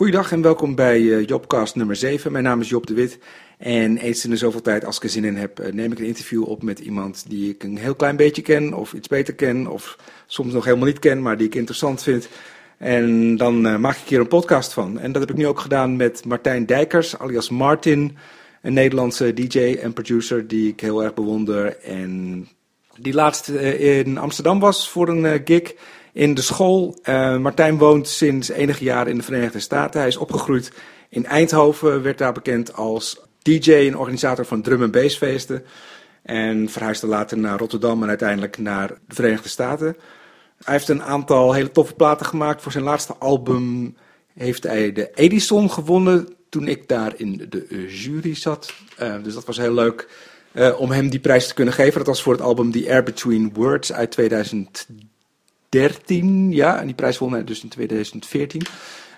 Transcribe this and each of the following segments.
Goeiedag en welkom bij uh, Jobcast nummer 7. Mijn naam is Job de Wit en eens in de zoveel tijd, als ik er zin in heb, uh, neem ik een interview op met iemand die ik een heel klein beetje ken of iets beter ken of soms nog helemaal niet ken, maar die ik interessant vind. En dan uh, maak ik hier een podcast van. En dat heb ik nu ook gedaan met Martijn Dijkers, alias Martin, een Nederlandse DJ en producer die ik heel erg bewonder en die laatst in Amsterdam was voor een gig in de school. Uh, Martijn woont sinds enige jaren in de Verenigde Staten. Hij is opgegroeid in Eindhoven, werd daar bekend als DJ en organisator van drum en bassfeesten. En verhuisde later naar Rotterdam en uiteindelijk naar de Verenigde Staten. Hij heeft een aantal hele toffe platen gemaakt. Voor zijn laatste album heeft hij de Edison gewonnen toen ik daar in de jury zat. Uh, dus dat was heel leuk uh, om hem die prijs te kunnen geven. Dat was voor het album The Air Between Words uit 2013. 13, ja. En die prijs won hij dus in 2014.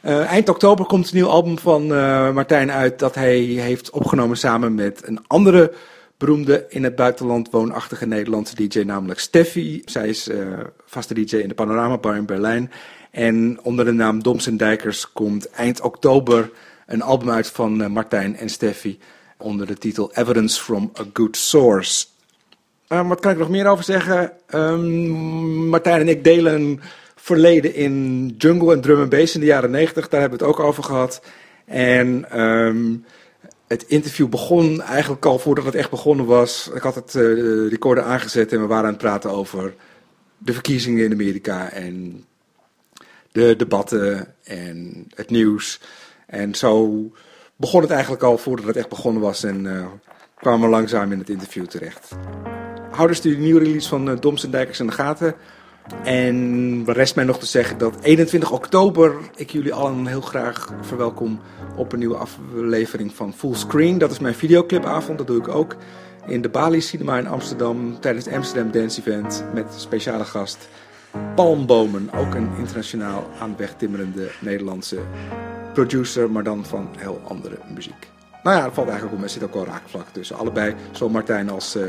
Uh, eh, eind oktober komt een nieuw album van uh, Martijn uit dat hij heeft opgenomen samen met een andere beroemde in het buitenland woonachtige Nederlandse DJ, namelijk Steffi. Zij is uh, vaste DJ in de Panorama Bar in Berlijn. En onder de naam Doms en Dijkers komt eind oktober een album uit van Martijn en Steffi onder de titel Evidence from a Good Source. Uh, wat kan ik nog meer over zeggen? Um, Martijn en ik delen een verleden in jungle en drum and bass in de jaren 90. Daar hebben we het ook over gehad. En um, het interview begon eigenlijk al voordat het echt begonnen was. Ik had het uh, recorder aangezet en we waren aan het praten over de verkiezingen in Amerika en de debatten en het nieuws. En zo begon het eigenlijk al voordat het echt begonnen was en uh, kwamen we langzaam in het interview terecht houders die de nieuwe release van uh, Doms en Dijkers in de gaten. En rest mij nog te zeggen dat 21 oktober ik jullie allen heel graag verwelkom op een nieuwe aflevering van Fullscreen. Dat is mijn videoclipavond, dat doe ik ook in de Bali Cinema in Amsterdam tijdens het Amsterdam Dance Event met speciale gast Palmbomen. Ook een internationaal aan weg timmerende Nederlandse producer, maar dan van heel andere muziek. Nou ja, dat valt eigenlijk om, er zit ook wel raakvlak tussen. Allebei, zo Martijn als... Uh,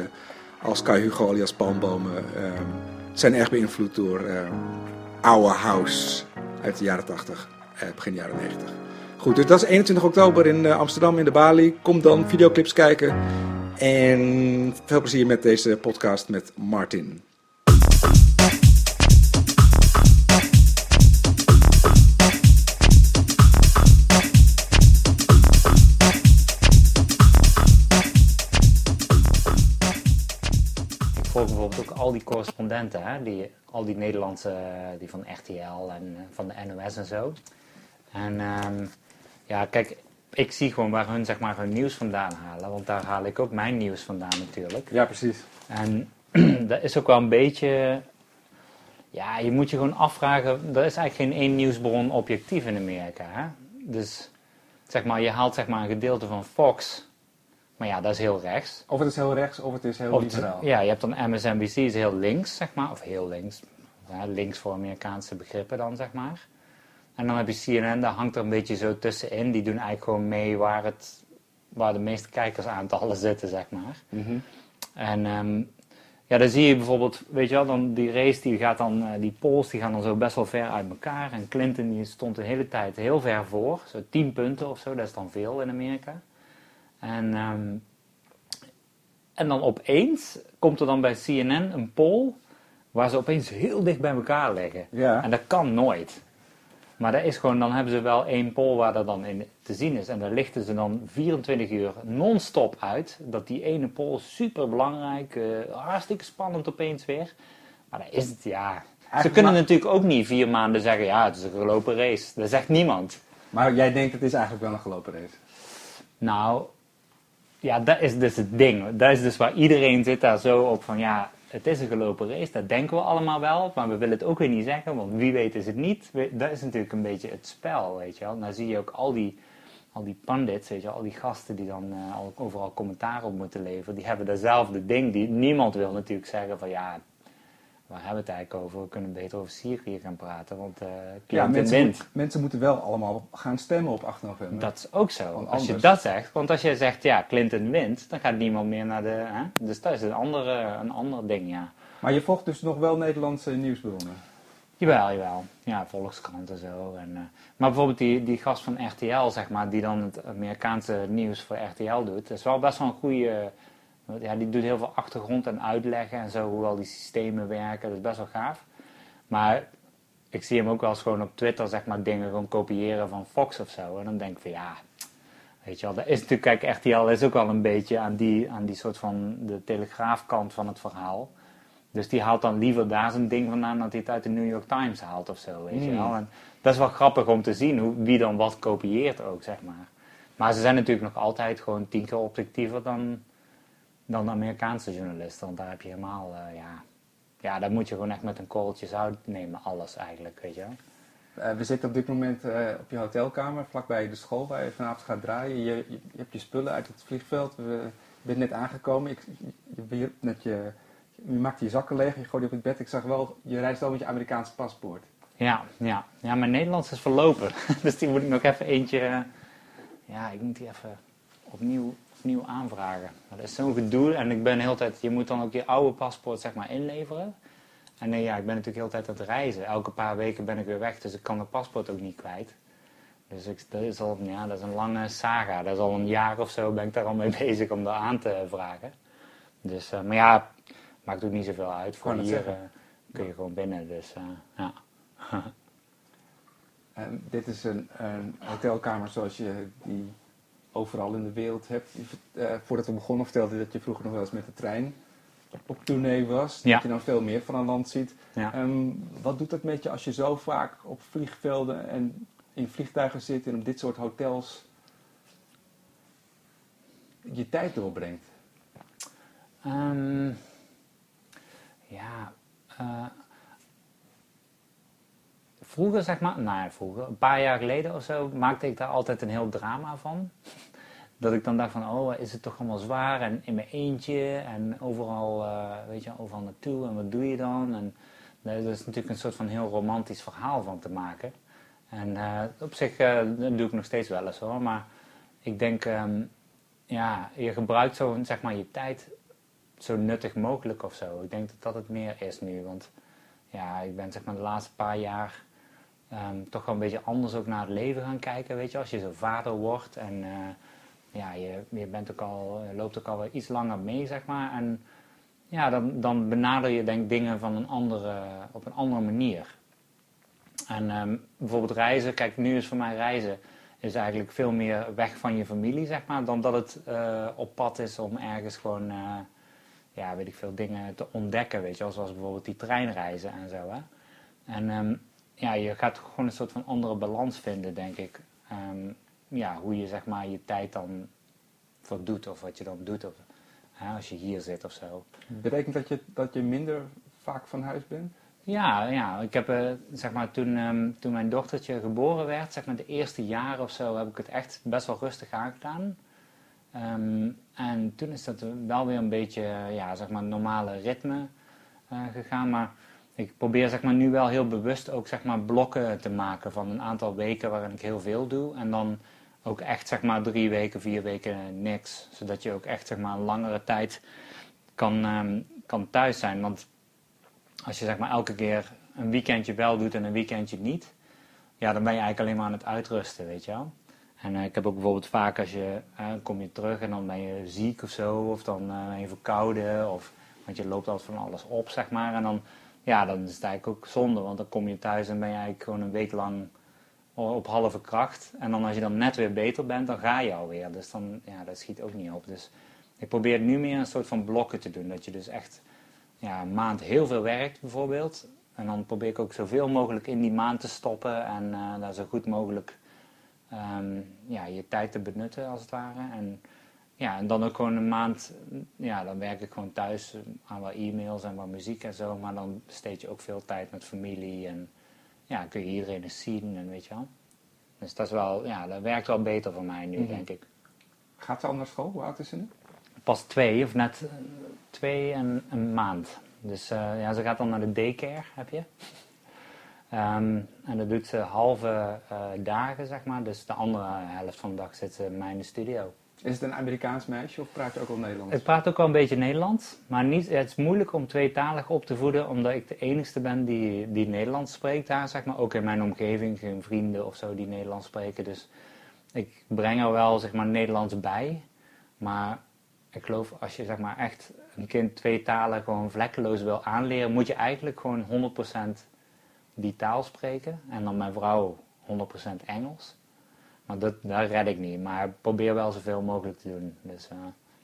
als Kai Hugo alias Palmbomen ehm, zijn erg beïnvloed door ehm, oude house uit de jaren 80, eh, begin jaren 90. Goed, dus dat is 21 oktober in uh, Amsterdam in de Bali. Kom dan videoclips kijken. En veel plezier met deze podcast met Martin. Al die correspondenten, hè, die, al die Nederlandse, die van RTL en eh, van de NOS en zo. En um, ja, kijk, ik zie gewoon waar hun, zeg maar, hun nieuws vandaan halen. Want daar haal ik ook mijn nieuws vandaan natuurlijk. Ja, precies. En dat is ook wel een beetje... Ja, je moet je gewoon afvragen... Er is eigenlijk geen één nieuwsbron objectief in Amerika. Hè? Dus zeg maar, je haalt zeg maar, een gedeelte van Fox maar ja, dat is heel rechts. Of het is heel rechts, of het is heel liberaal. Ja, je hebt dan MSNBC, is heel links, zeg maar. Of heel links. Ja, links voor Amerikaanse begrippen dan, zeg maar. En dan heb je CNN, daar hangt er een beetje zo tussenin. Die doen eigenlijk gewoon mee waar, het, waar de meeste kijkersaantallen zitten, zeg maar. Mm En um, ja, dan zie je bijvoorbeeld, weet je wel, dan die race die gaat dan, uh, die polls die gaan dan zo best wel ver uit elkaar. En Clinton die stond de hele tijd heel ver voor, zo 10 punten of zo, dat is dan veel in Amerika. En, um, en dan opeens komt er dan bij CNN een poll waar ze opeens heel dicht bij elkaar liggen. Ja. En dat kan nooit. Maar dat is gewoon, dan hebben ze wel één poll waar dat dan in te zien is. En daar lichten ze dan 24 uur non-stop uit. Dat die ene poll super belangrijk, uh, hartstikke spannend opeens weer. Maar dan is het, ja. ze kunnen natuurlijk ook niet vier maanden zeggen, ja, het is een gelopen race. Dat zegt niemand. Maar jij denkt, het is eigenlijk wel een gelopen race? Nou, ja, dat is dus het ding. Dat is dus waar iedereen zit daar zo op van ja, het is een gelopen race, dat denken we allemaal wel, maar we willen het ook weer niet zeggen, want wie weet is het niet. Dat is natuurlijk een beetje het spel, weet je wel. Dan zie je ook al die, al die pandits, weet je al die gasten die dan uh, overal commentaar op moeten leveren, die hebben datzelfde ding. Die, niemand wil natuurlijk zeggen van ja, waar hebben we het eigenlijk over? We kunnen beter over Syrië gaan praten, want uh, ja, mensen, mensen moeten wel allemaal gaan stemmen op 8 november. Dat is ook zo. als je dat zegt, want als je zegt ja, Clinton wint, dan gaat niemand meer naar de... Hè? Dus dat is een, andere, een ander ding, ja. Maar je volgt dus nog wel Nederlandse nieuwsbronnen? Jawel, jawel. Ja, Volkskrant en zo. En, eh, maar bijvoorbeeld die, die gast van RTL, zeg maar, die dan het Amerikaanse nieuws voor RTL doet, dat is wel best wel een goede. Ja, die doet heel veel achtergrond en uitleggen en zo, hoe al die systemen werken. Dat is best wel gaaf. Maar ik zie hem ook wel eens gewoon op Twitter, zeg maar, dingen gewoon kopiëren van Fox of zo. En dan denk ik van ja, weet je wel, dat is natuurlijk, kijk, RTL is ook wel een beetje aan die, aan die soort van de telegraafkant van het verhaal. Dus die haalt dan liever daar zijn ding vandaan dan hij het uit de New York Times haalt of zo, weet je Hmm. wel. En dat is wel grappig om te zien hoe, wie dan wat kopieert ook, zeg maar. Maar ze zijn natuurlijk nog altijd gewoon tien keer objectiever dan, dan de Amerikaanse journalisten. Want daar heb je helemaal, eh, ja... Ja, daar moet je gewoon echt met een korreltje zout nemen, alles eigenlijk, weet je wel. Eh, we zitten op dit moment eh, op je hotelkamer, vlakbij de school waar je vanavond gaat draaien. Je, je, je hebt je spullen uit het vliegveld, we, je bent net aangekomen. Ik, je, je, net je, je maakte je zakken leeg, je gooide op het bed. Ik zag wel, je reist wel met je Amerikaanse paspoort. Ja, ja. ja, mijn Nederlands is verlopen. dus die moet ik nog even eentje... ja, ik moet die even opnieuw, opnieuw aanvragen. Dat is zo'n gedoe. En ik ben de hele tijd... Je moet dan ook je oude paspoort zeg maar inleveren. En nee, ja, ik ben natuurlijk de hele tijd aan het reizen. Elke paar weken ben ik weer weg. Dus ik kan mijn paspoort ook niet kwijt. Dus ik, dat, is al, ja, dat is een lange saga. Dat is al een jaar of zo ben ik daar al mee bezig om dat aan te vragen. Dus, eh, maar ja, maakt ook niet zoveel uit. Voor het hier eh, kun je gewoon binnen. Dus eh, ja. Dit is een, een hotelkamer zoals je die overal in de wereld hebt. Eh, voordat we begonnen vertelde je dat je vroeger nog wel eens met de trein op tournee was. Ja. Dat je dan veel meer van een land ziet. Ja. Ehm, wat doet dat met je als je zo vaak op vliegvelden en in vliegtuigen zit en op dit soort hotels je tijd doorbrengt? Ehm, ja, eh, vroeger zeg maar, nou vroeger, een paar jaar geleden of zo, maakte ik daar altijd een heel drama van. Dat ik dan dacht van, oh, is het toch allemaal zwaar en in mijn eentje en overal, eh, weet je, overal naartoe en wat doe je dan? En daar is natuurlijk een soort van heel romantisch verhaal van te maken. En eh, op zich, eh, dat doe ik nog steeds wel eens hoor, maar ik denk, ehm, ja, je gebruikt zo, zeg maar, je tijd zo nuttig mogelijk of zo. Ik denk dat dat het meer is nu, want ja, ik ben zeg maar de laatste paar jaar ehm, toch wel een beetje anders ook naar het leven gaan kijken, weet je, als je zo vader wordt en eh, ja, je, je bent ook al, je loopt ook al iets langer mee, zeg maar, en ja, dan, dan benader je denk dingen van een andere, op een andere manier. En ehm, bijvoorbeeld reizen, kijk, nu is voor mij reizen is eigenlijk veel meer weg van je familie, zeg maar, dan dat het eh, op pad is om ergens gewoon, eh, ja, weet ik veel, dingen te ontdekken, weet je zoals bijvoorbeeld die treinreizen en zo, hè. En ehm, ja, je gaat gewoon een soort van andere balans vinden, denk ik. Ehm, ja, hoe je, zeg maar, je tijd dan voor doet, of wat je dan doet, of, hè, als je hier zit of zo. Betekent dat je, dat je minder vaak van huis bent? Ja, ja, ik heb, eh, zeg maar, toen, ehm, toen mijn dochtertje geboren werd, zeg maar de eerste jaren of zo, heb ik het echt best wel rustig aangedaan. Ehm, en toen is dat wel weer een beetje, ja, zeg maar, normale ritme eh, gegaan. Maar ik probeer, zeg maar, nu wel heel bewust ook, zeg maar, blokken te maken van een aantal weken waarin ik heel veel doe. En dan ook echt, zeg maar, drie weken, vier weken niks. Zodat je ook echt, zeg maar, een langere tijd kan, ehm, kan thuis zijn. Want als je zeg maar elke keer een weekendje wel doet en een weekendje niet, ja, dan ben je eigenlijk alleen maar aan het uitrusten, weet je wel. En eh, ik heb ook bijvoorbeeld vaak als je, eh, kom je terug en dan ben je ziek of zo, of dan eh, ben je verkouden, of, want je loopt altijd van alles op, zeg maar. En dan, ja, dan is het eigenlijk ook zonde, want dan kom je thuis en ben je eigenlijk gewoon een week lang op halve kracht. En dan als je dan net weer beter bent, dan ga je alweer. Dus dan, ja, dat schiet ook niet op. Dus ik probeer nu meer een soort van blokken te doen, dat je dus echt ja, een maand heel veel werkt bijvoorbeeld. En dan probeer ik ook zoveel mogelijk in die maand te stoppen en eh, daar zo goed mogelijk ehm, ja, je tijd te benutten als het ware. En, ja, en dan ook gewoon een maand, ja, dan werk ik gewoon thuis aan wat e-mails en wat muziek en zo. Maar dan besteed je ook veel tijd met familie en ja, kun je iedereen eens zien en weet je wel. Dus dat is wel, ja, dat werkt wel beter voor mij nu, Mhm. denk ik. Gaat ze al naar school? Hoe oud is ze nu? pas twee, of net eh, twee en een maand. Dus eh, ja, ze gaat dan naar de daycare, heb je. Ehm, en dat doet ze halve eh, dagen, zeg maar. Dus de andere helft van de dag zit ze in de studio. Is het een Amerikaans meisje of praat je ook wel Nederlands? Ik praat ook wel een beetje Nederlands, maar niet, het is moeilijk om tweetalig op te voeden, omdat ik de enigste ben die, die Nederlands spreekt daar, zeg maar. Ook in mijn omgeving, geen vrienden of zo die Nederlands spreken. Dus ik breng er wel, zeg maar, Nederlands bij. Maar ik geloof, als je, zeg maar, echt een kind twee gewoon vlekkeloos wil aanleren, moet je eigenlijk gewoon 100% die taal spreken. En dan mijn vrouw 100% Engels. Maar dat, dat red ik niet. Maar probeer wel zoveel mogelijk te doen. Dus, uh,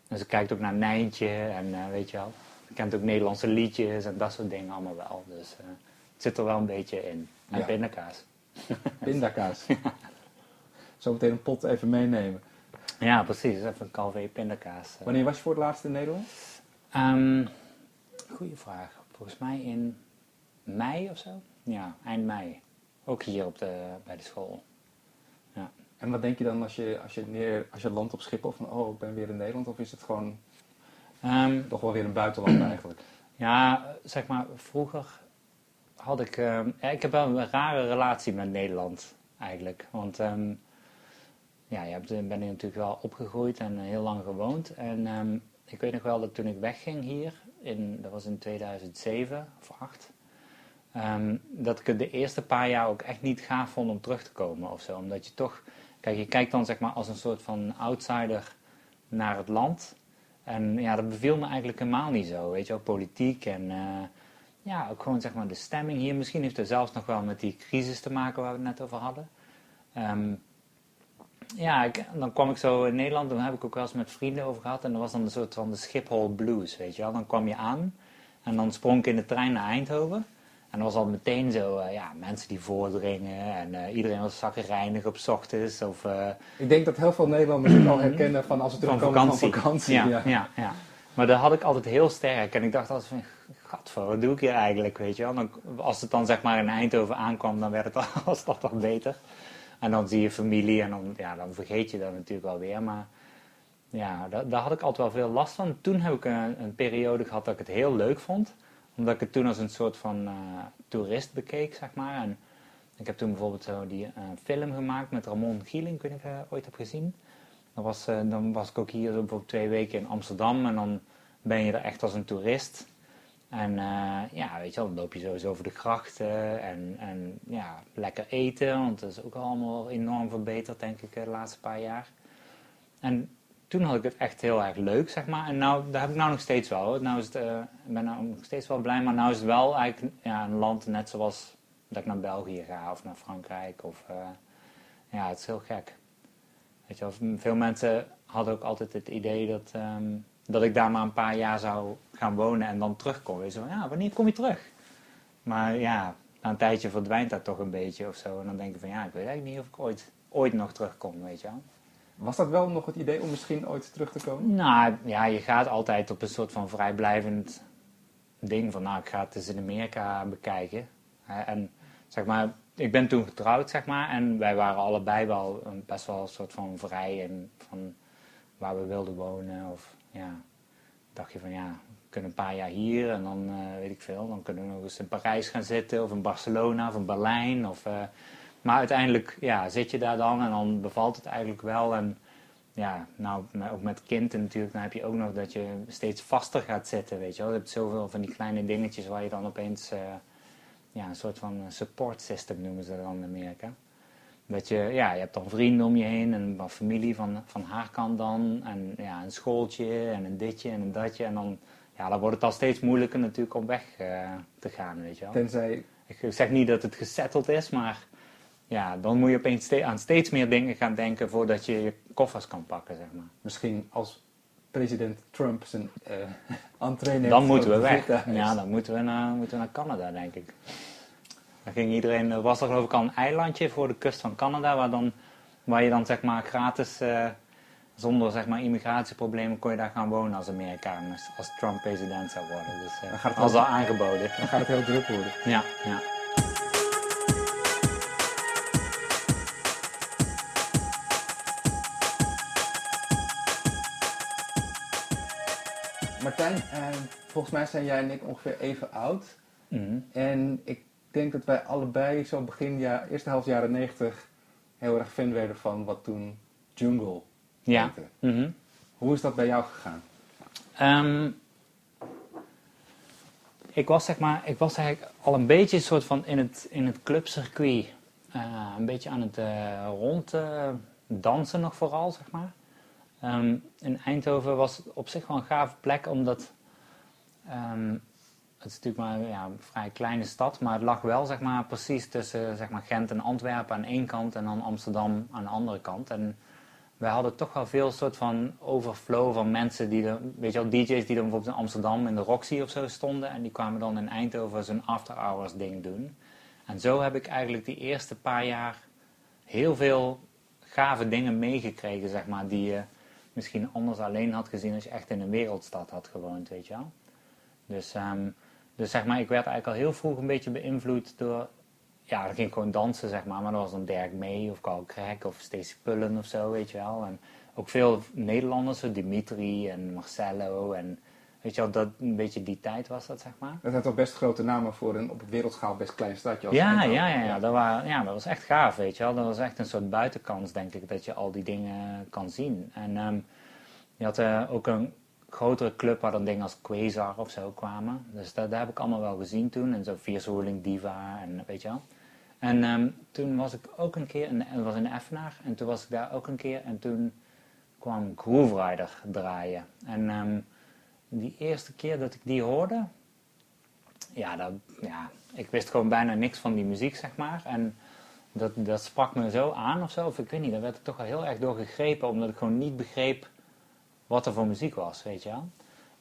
dus ik kijk ook naar Nijntje en uh, weet je wel. Ik kent ook Nederlandse liedjes en dat soort dingen allemaal wel. Dus uh, het zit er wel een beetje in. En Ja. pindakaas. Pindakaas. Zometeen een pot even meenemen. Ja, precies. Even een calvé pindakaas. eh. Wanneer was je voor het laatst in Nederland? Ehm, goeie vraag. Volgens mij in mei of zo. Ja, eind mei. Ook hier op de, bij de school. En wat denk je dan als je, als je, neer, als je landt op Schiphol van oh, ik ben weer in Nederland? Of is het gewoon Ehm, toch wel weer een buitenland eigenlijk? Ja, zeg maar, vroeger had ik... ehm, ja, ik heb wel een rare relatie met Nederland, eigenlijk. Want ehm, ja, je hebt, ben hier natuurlijk wel opgegroeid en heel lang gewoond. En ik weet nog wel dat toen ik wegging hier, in, dat was in 2007 of 8 dat ik het de eerste paar jaar ook echt niet gaaf vond om terug te komen of zo. Omdat je toch... Kijk, je kijkt dan zeg maar als een soort van outsider naar het land... En ja, dat beviel me eigenlijk helemaal niet zo. Weet je wel, politiek en eh, ja, ook gewoon zeg maar de stemming hier. Misschien heeft het zelfs nog wel met die crisis te maken waar we het net over hadden. Ehm, ja, dan kwam ik zo in Nederland, dan heb ik ook wel eens met vrienden over gehad. En dat was dan een soort van de Schiphol Blues, weet je wel. Dan kwam je aan en dan sprong ik in de trein naar Eindhoven. En dan was al meteen zo, eh, ja, mensen die voordringen en eh, iedereen was zakkerijnig op ochtends. Of, eh, Ik denk dat heel veel Nederlanders het al herkennen van als ze terugkomen van vakantie. Ja, ja. ja. Ja, Maar dat had ik altijd heel sterk. En ik dacht altijd van, gadver, wat doe ik hier eigenlijk, weet je wel. Dan, als het dan zeg maar in Eindhoven aankwam, dan werd het al, was dat toch beter. En dan zie je familie en dan, ja, dan vergeet je dat natuurlijk wel weer. Maar ja, daar, daar had ik altijd wel veel last van. Toen heb ik een, een periode gehad dat ik het heel leuk vond. Omdat ik het toen als een soort van eh, toerist bekeek, zeg maar. En ik heb toen bijvoorbeeld zo die eh, film gemaakt met Ramon Gieling, ik weet niet of je ooit hebt gezien. Dan was, eh, dan was ik ook hier bijvoorbeeld twee weken in Amsterdam en dan ben je er echt als een toerist. En ja, weet je wel, dan loop je sowieso over de grachten en, en ja, lekker eten, want dat is ook allemaal enorm verbeterd, denk ik, de laatste paar jaar. En toen had ik het echt heel erg leuk, zeg maar. En nou, daar heb ik nou nog steeds wel. Nou is het, eh, ik ben nou nog steeds wel blij, maar nou is het wel eigenlijk ja, een land net zoals dat ik naar België ga of naar Frankrijk. Of, eh, ja, het is heel gek. Weet je wel, veel mensen hadden ook altijd het idee dat, ehm, dat ik daar maar een paar jaar zou gaan wonen en dan terugkom. Weet je ja, wanneer kom je terug? Maar ja, na een tijdje verdwijnt dat toch een beetje of zo. En dan denk ik van ja, ik weet eigenlijk niet of ik ooit, ooit nog terugkom, weet je wel. Was dat wel nog het idee om misschien ooit terug te komen? Nou ja, je gaat altijd op een soort van vrijblijvend ding van nou, ik ga het eens in Amerika bekijken. En zeg maar, ik ben toen getrouwd, zeg maar, en wij waren allebei wel een, best wel een soort van vrij en van waar we wilden wonen. Of ja, dacht je van ja, we kunnen een paar jaar hier en dan eh, weet ik veel, dan kunnen we nog eens in Parijs gaan zitten of in Barcelona of in Berlijn. Of, eh, maar uiteindelijk ja, zit je daar dan en dan bevalt het eigenlijk wel. En ja, nou, ook met kind natuurlijk, dan heb je ook nog dat je steeds vaster gaat zitten, weet je wel. Je hebt zoveel van die kleine dingetjes waar je dan opeens, eh, ja, een soort van support system noemen ze dat dan in Amerika. Dat je, ja, je hebt dan vrienden om je heen en wat familie van, van haar kant dan. En ja, een schooltje en een ditje en een datje. En dan, ja, dan wordt het al steeds moeilijker natuurlijk om weg eh, te gaan, weet je wel. Tenzij, Ik zeg niet dat het gesetteld is, maar ja, dan moet je opeens ste- aan steeds meer dingen gaan denken voordat je je koffers kan pakken, zeg maar. misschien als president Trump zijn eh entree Dan moeten we weg. vliegtuig. Ja, dan moeten we naar, moeten we naar Canada, denk ik. Dan ging iedereen, er was er geloof ik al een eilandje voor de kust van Canada, waar, dan, waar je dan zeg maar gratis, eh, zonder zeg maar immigratieproblemen, kon je daar gaan wonen als Amerikaan, als, Trump president zou worden. Dus eh Dan gaat het als al aangeboden. Dan gaat het heel druk worden. Ja, ja. Martijn, eh, volgens mij zijn jij en ik ongeveer even oud. Mhm. En ik denk dat wij allebei zo begin ja, eerste helft jaren 90 heel erg fan werden van wat toen jungle Ja. Mhm. Hoe is dat bij jou gegaan? Ehm, ik was zeg maar, ik was eigenlijk al een beetje een soort van in het, in het clubcircuit. eh, een beetje aan het eh rond eh, dansen nog vooral, zeg maar. Ehm, in Eindhoven was het op zich wel een gave plek, omdat ehm, het is natuurlijk maar ja, een vrij kleine stad, maar het lag wel zeg maar, precies tussen zeg maar, Gent en Antwerpen aan één kant en dan Amsterdam aan de andere kant. En wij hadden toch wel veel soort van overflow van mensen die er, weet je wel, DJ's die dan bijvoorbeeld in Amsterdam in de Roxy of zo stonden en die kwamen dan in Eindhoven zo'n after hours ding doen. En zo heb ik eigenlijk die eerste paar jaar heel veel gave dingen meegekregen, zeg maar, die je misschien anders alleen had gezien als je echt in een wereldstad had gewoond, weet je wel. Dus, ehm, dus zeg maar, ik werd eigenlijk al heel vroeg een beetje beïnvloed door, ja, dan ging gewoon dansen, zeg maar, maar dat was dan Dirk May of Carl Crack of Stacey Pullen of zo, weet je wel. En ook veel Nederlanders, zo Dimitri en Marcello en, weet je wel, dat, een beetje die tijd was dat, zeg maar. Dat zijn toch best grote namen voor een op wereldschaal best klein stadje als Ja, ja, ja, ja, dat waren, ja, dat was echt gaaf, weet je wel. Dat was echt een soort buitenkans, denk ik, dat je al die dingen kan zien. En ehm, je had eh, ook een grotere club waar dan dingen als Quasar of zo kwamen. Dus dat, dat heb ik allemaal wel gezien toen. En zo Fierce Ruling Diva en weet je wel. En ehm, toen was ik ook een keer, in, dat was in Effenaar, en toen was ik daar ook een keer. En toen kwam Groove Rider draaien. En ehm, die eerste keer dat ik die hoorde, ja, dat, ja, ik wist gewoon bijna niks van die muziek, zeg maar. En dat, dat sprak me zo aan of zo. Of ik weet niet, daar werd ik toch wel heel erg door gegrepen. Omdat ik gewoon niet begreep wat er voor muziek was, weet je wel.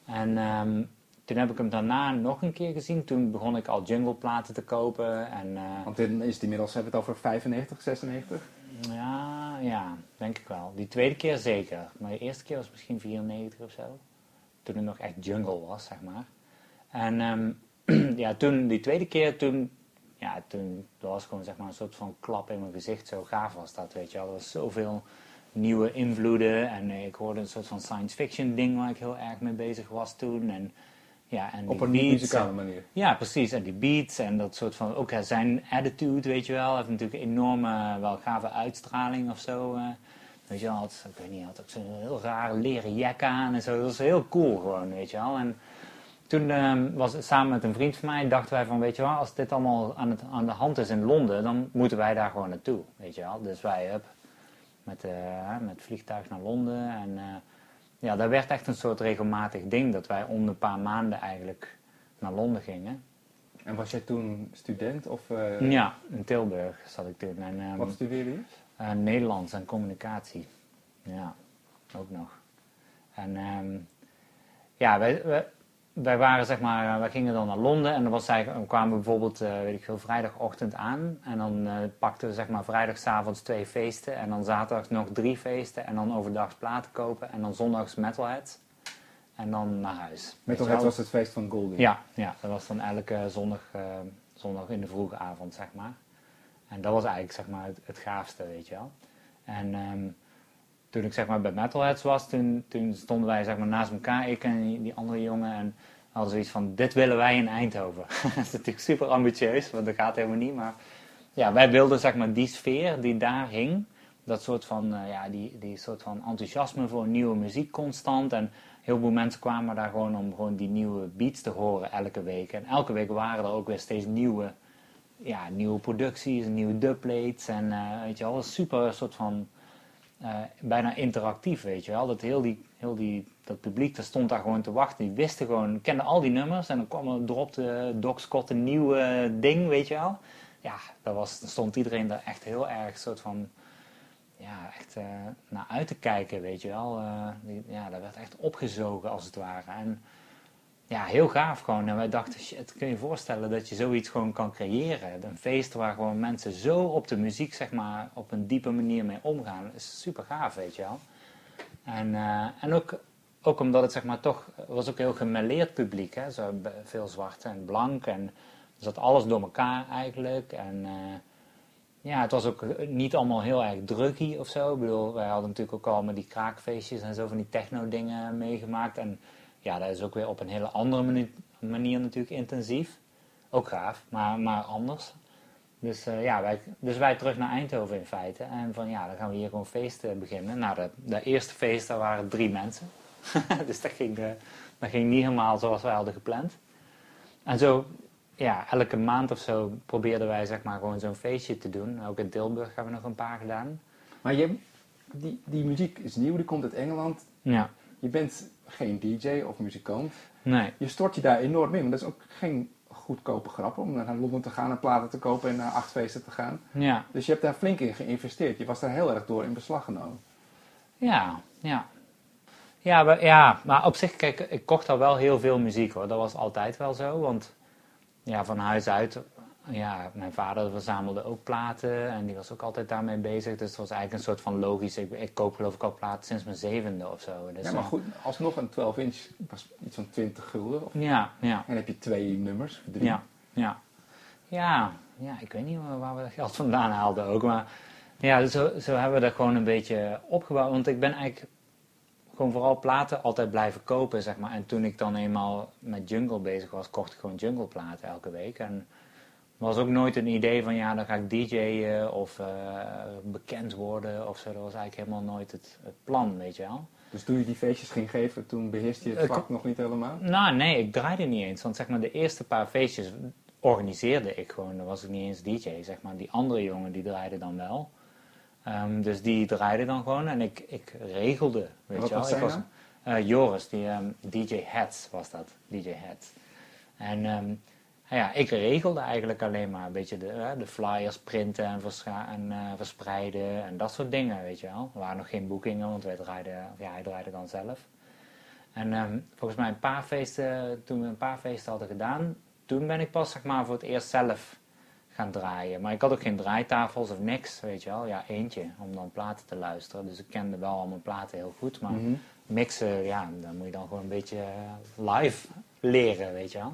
En ehm, toen heb ik hem daarna nog een keer gezien. Toen begon ik al jungleplaten te kopen. En eh, Want dit is inmiddels, hebben we het over 95, 96? ja, ja, denk ik wel. Die tweede keer zeker. Maar de eerste keer was misschien 94 of zo. Toen het nog echt jungle was, zeg maar. En ehm, ja, toen, die tweede keer, toen, ja, toen dat was gewoon zeg maar een soort van klap in mijn gezicht. Zo gaaf was dat, weet je wel. Er was zoveel nieuwe invloeden. En eh, ik hoorde een soort van science fiction ding waar ik heel erg mee bezig was toen. En, ja, en Op een beats muzikale manier. ja, precies. En die beats en dat soort van... Ook zijn attitude, weet je wel. Heeft natuurlijk een enorme, wel gave uitstraling of zo. Weet je wel, had, ik weet niet, had ook zo'n heel raar leren jek aan en zo. Dat was heel cool gewoon, weet je wel. En toen ehm, was het samen met een vriend van mij, dachten wij van, weet je wel, als dit allemaal aan, het, aan de hand is in Londen, dan moeten wij daar gewoon naartoe, weet je wel. Dus wij, hup, met, eh met vliegtuig naar Londen en... eh, ja, dat werd echt een soort regelmatig ding dat wij om een paar maanden eigenlijk naar Londen gingen. En was jij toen student of eh, Ja, in Tilburg zat ik toen. En, ehm, wat studeerde je? Eh, Nederlands en communicatie. Ja, ook nog. En ehm, ja, wij, wij, wij waren zeg maar, eh, wij gingen dan naar Londen en dan was eigenlijk, we kwamen bijvoorbeeld, eh, weet ik veel, vrijdagochtend aan. En dan eh, pakten we zeg maar vrijdagavond twee feesten en dan zaterdag nog drie feesten. En dan overdag platen kopen en dan zondags metalhead. En dan naar huis. Metalhead was het feest van Goldie. Ja, ja, dat was dan elke zondag, eh, zondag in de vroege avond, zeg maar. En dat was eigenlijk zeg maar, het, gaafste, weet je wel. En ehm, toen ik zeg maar, bij Metalheads was, toen, toen stonden wij zeg maar, naast elkaar, ik en die, die andere jongen. En hadden zoiets van, dit willen wij in Eindhoven. dat is natuurlijk super ambitieus, want dat gaat helemaal niet. Maar ja, wij wilden zeg maar, die sfeer die daar hing, dat soort van, eh, ja, die, die soort van enthousiasme voor nieuwe muziek constant. En heel veel mensen kwamen daar gewoon om gewoon die nieuwe beats te horen elke week. En elke week waren er ook weer steeds nieuwe, ja, nieuwe producties, nieuwe dubplates. En eh, weet je wel, super soort van eh, bijna interactief, weet je wel. Dat heel die, heel die, dat publiek, dat stond daar gewoon te wachten. Die wisten gewoon, kenden al die nummers. En dan kwam er, dropte Doc Scott een nieuw ding, weet je wel. Ja, daar was, daar stond iedereen daar echt heel erg soort van ja, echt eh, naar uit te kijken, weet je wel. Die- ja, dat werd echt opgezogen als het ware. En ja, heel gaaf gewoon. En wij dachten, shit, kun je je voorstellen dat je zoiets gewoon kan creëren? Een feest waar gewoon mensen zo op de muziek, zeg maar, op een diepe manier mee omgaan. Dat is super gaaf, weet je wel. En, eh, en ook, ook omdat het, zeg maar, toch, was ook heel gemêleerd publiek, hè. Zo veel zwart en blank en zat alles door elkaar eigenlijk. En... eh, ja, het was ook niet allemaal heel erg druggy of zo. Ik bedoel, wij hadden natuurlijk ook al met die kraakfeestjes en zo van die techno-dingen meegemaakt. En ja, dat is ook weer op een hele andere mani- manier natuurlijk intensief. Ook gaaf, maar, maar anders. Dus, eh, ja, wij, dus wij terug naar Eindhoven in feite. En van ja, dan gaan we hier gewoon feesten beginnen. Nou, de, de eerste feest, daar waren drie mensen. dus dat ging, uh, dat ging niet helemaal zoals wij hadden gepland. En zo, ja, elke maand of zo probeerden wij zeg maar gewoon zo'n feestje te doen. Ook in Tilburg hebben we nog een paar gedaan. Maar je, die, die muziek is nieuw, die komt uit Engeland. Ja. Je bent geen DJ of muzikant. Nee. Je stort je daar enorm in, want dat is ook geen goedkope grap om naar Londen te gaan en platen te kopen en naar acht feesten te gaan. Ja. Dus je hebt daar flink in geïnvesteerd. Je was daar heel erg door in beslag genomen. Ja, ja. Ja, maar, ja, maar op zich, kijk, ik kocht al wel heel veel muziek hoor. Dat was altijd wel zo, want ja, van huis uit, ja, mijn vader verzamelde ook platen en die was ook altijd daarmee bezig. Dus het was eigenlijk een soort van logisch. Ik, ik koop geloof ik al platen sinds mijn zevende of zo. Dus, ja, maar eh, goed, alsnog een 12 inch was iets van 20 gulden. Of, Ja, ja, en dan heb je twee nummers, drie. ja, ja. Ja, ja, ik weet niet waar- waar we dat geld vandaan haalden ook, maar ja, zo, zo hebben we dat gewoon een beetje opgebouwd. Want ik ben eigenlijk gewoon vooral platen altijd blijven kopen, zeg maar. En toen ik dan eenmaal met jungle bezig was, kocht ik gewoon jungle platen elke week. En was ook nooit een idee van, ja, dan ga ik DJ'en of eh, bekend worden of zo. Dat was eigenlijk helemaal nooit het, het plan, weet je wel. Dus toen je die feestjes ging geven, toen beheerste je het Ik- vak nog niet helemaal? Nou, nee, ik draaide niet eens. Want zeg maar, de eerste paar feestjes organiseerde ik gewoon. Dan was ik niet eens DJ, zeg maar. Die andere jongen, die draaide dan wel. Ehm, dus die draaide dan gewoon en ik, ik regelde, weet wat je wel. was ik zijn was, eh, Joris, die ehm, DJ Hats was dat. DJ Hats. En ehm, nou ja, ik regelde eigenlijk alleen maar een beetje de, eh, de flyers printen en, verscha- en eh, verspreiden en dat soort dingen, weet je wel. Er waren nog geen boekingen, want wij draaiden, of ja, hij draaide dan zelf. En ehm, volgens mij een paar feesten, toen we een paar feesten hadden gedaan, toen ben ik pas zeg maar voor het eerst zelf gaan draaien. Maar ik had ook geen draaitafels of niks, weet je wel. Ja, eentje om dan platen te luisteren. Dus ik kende wel al mijn platen heel goed. Maar Mhm. mixen, ja, dan moet je dan gewoon een beetje eh, live leren, weet je wel.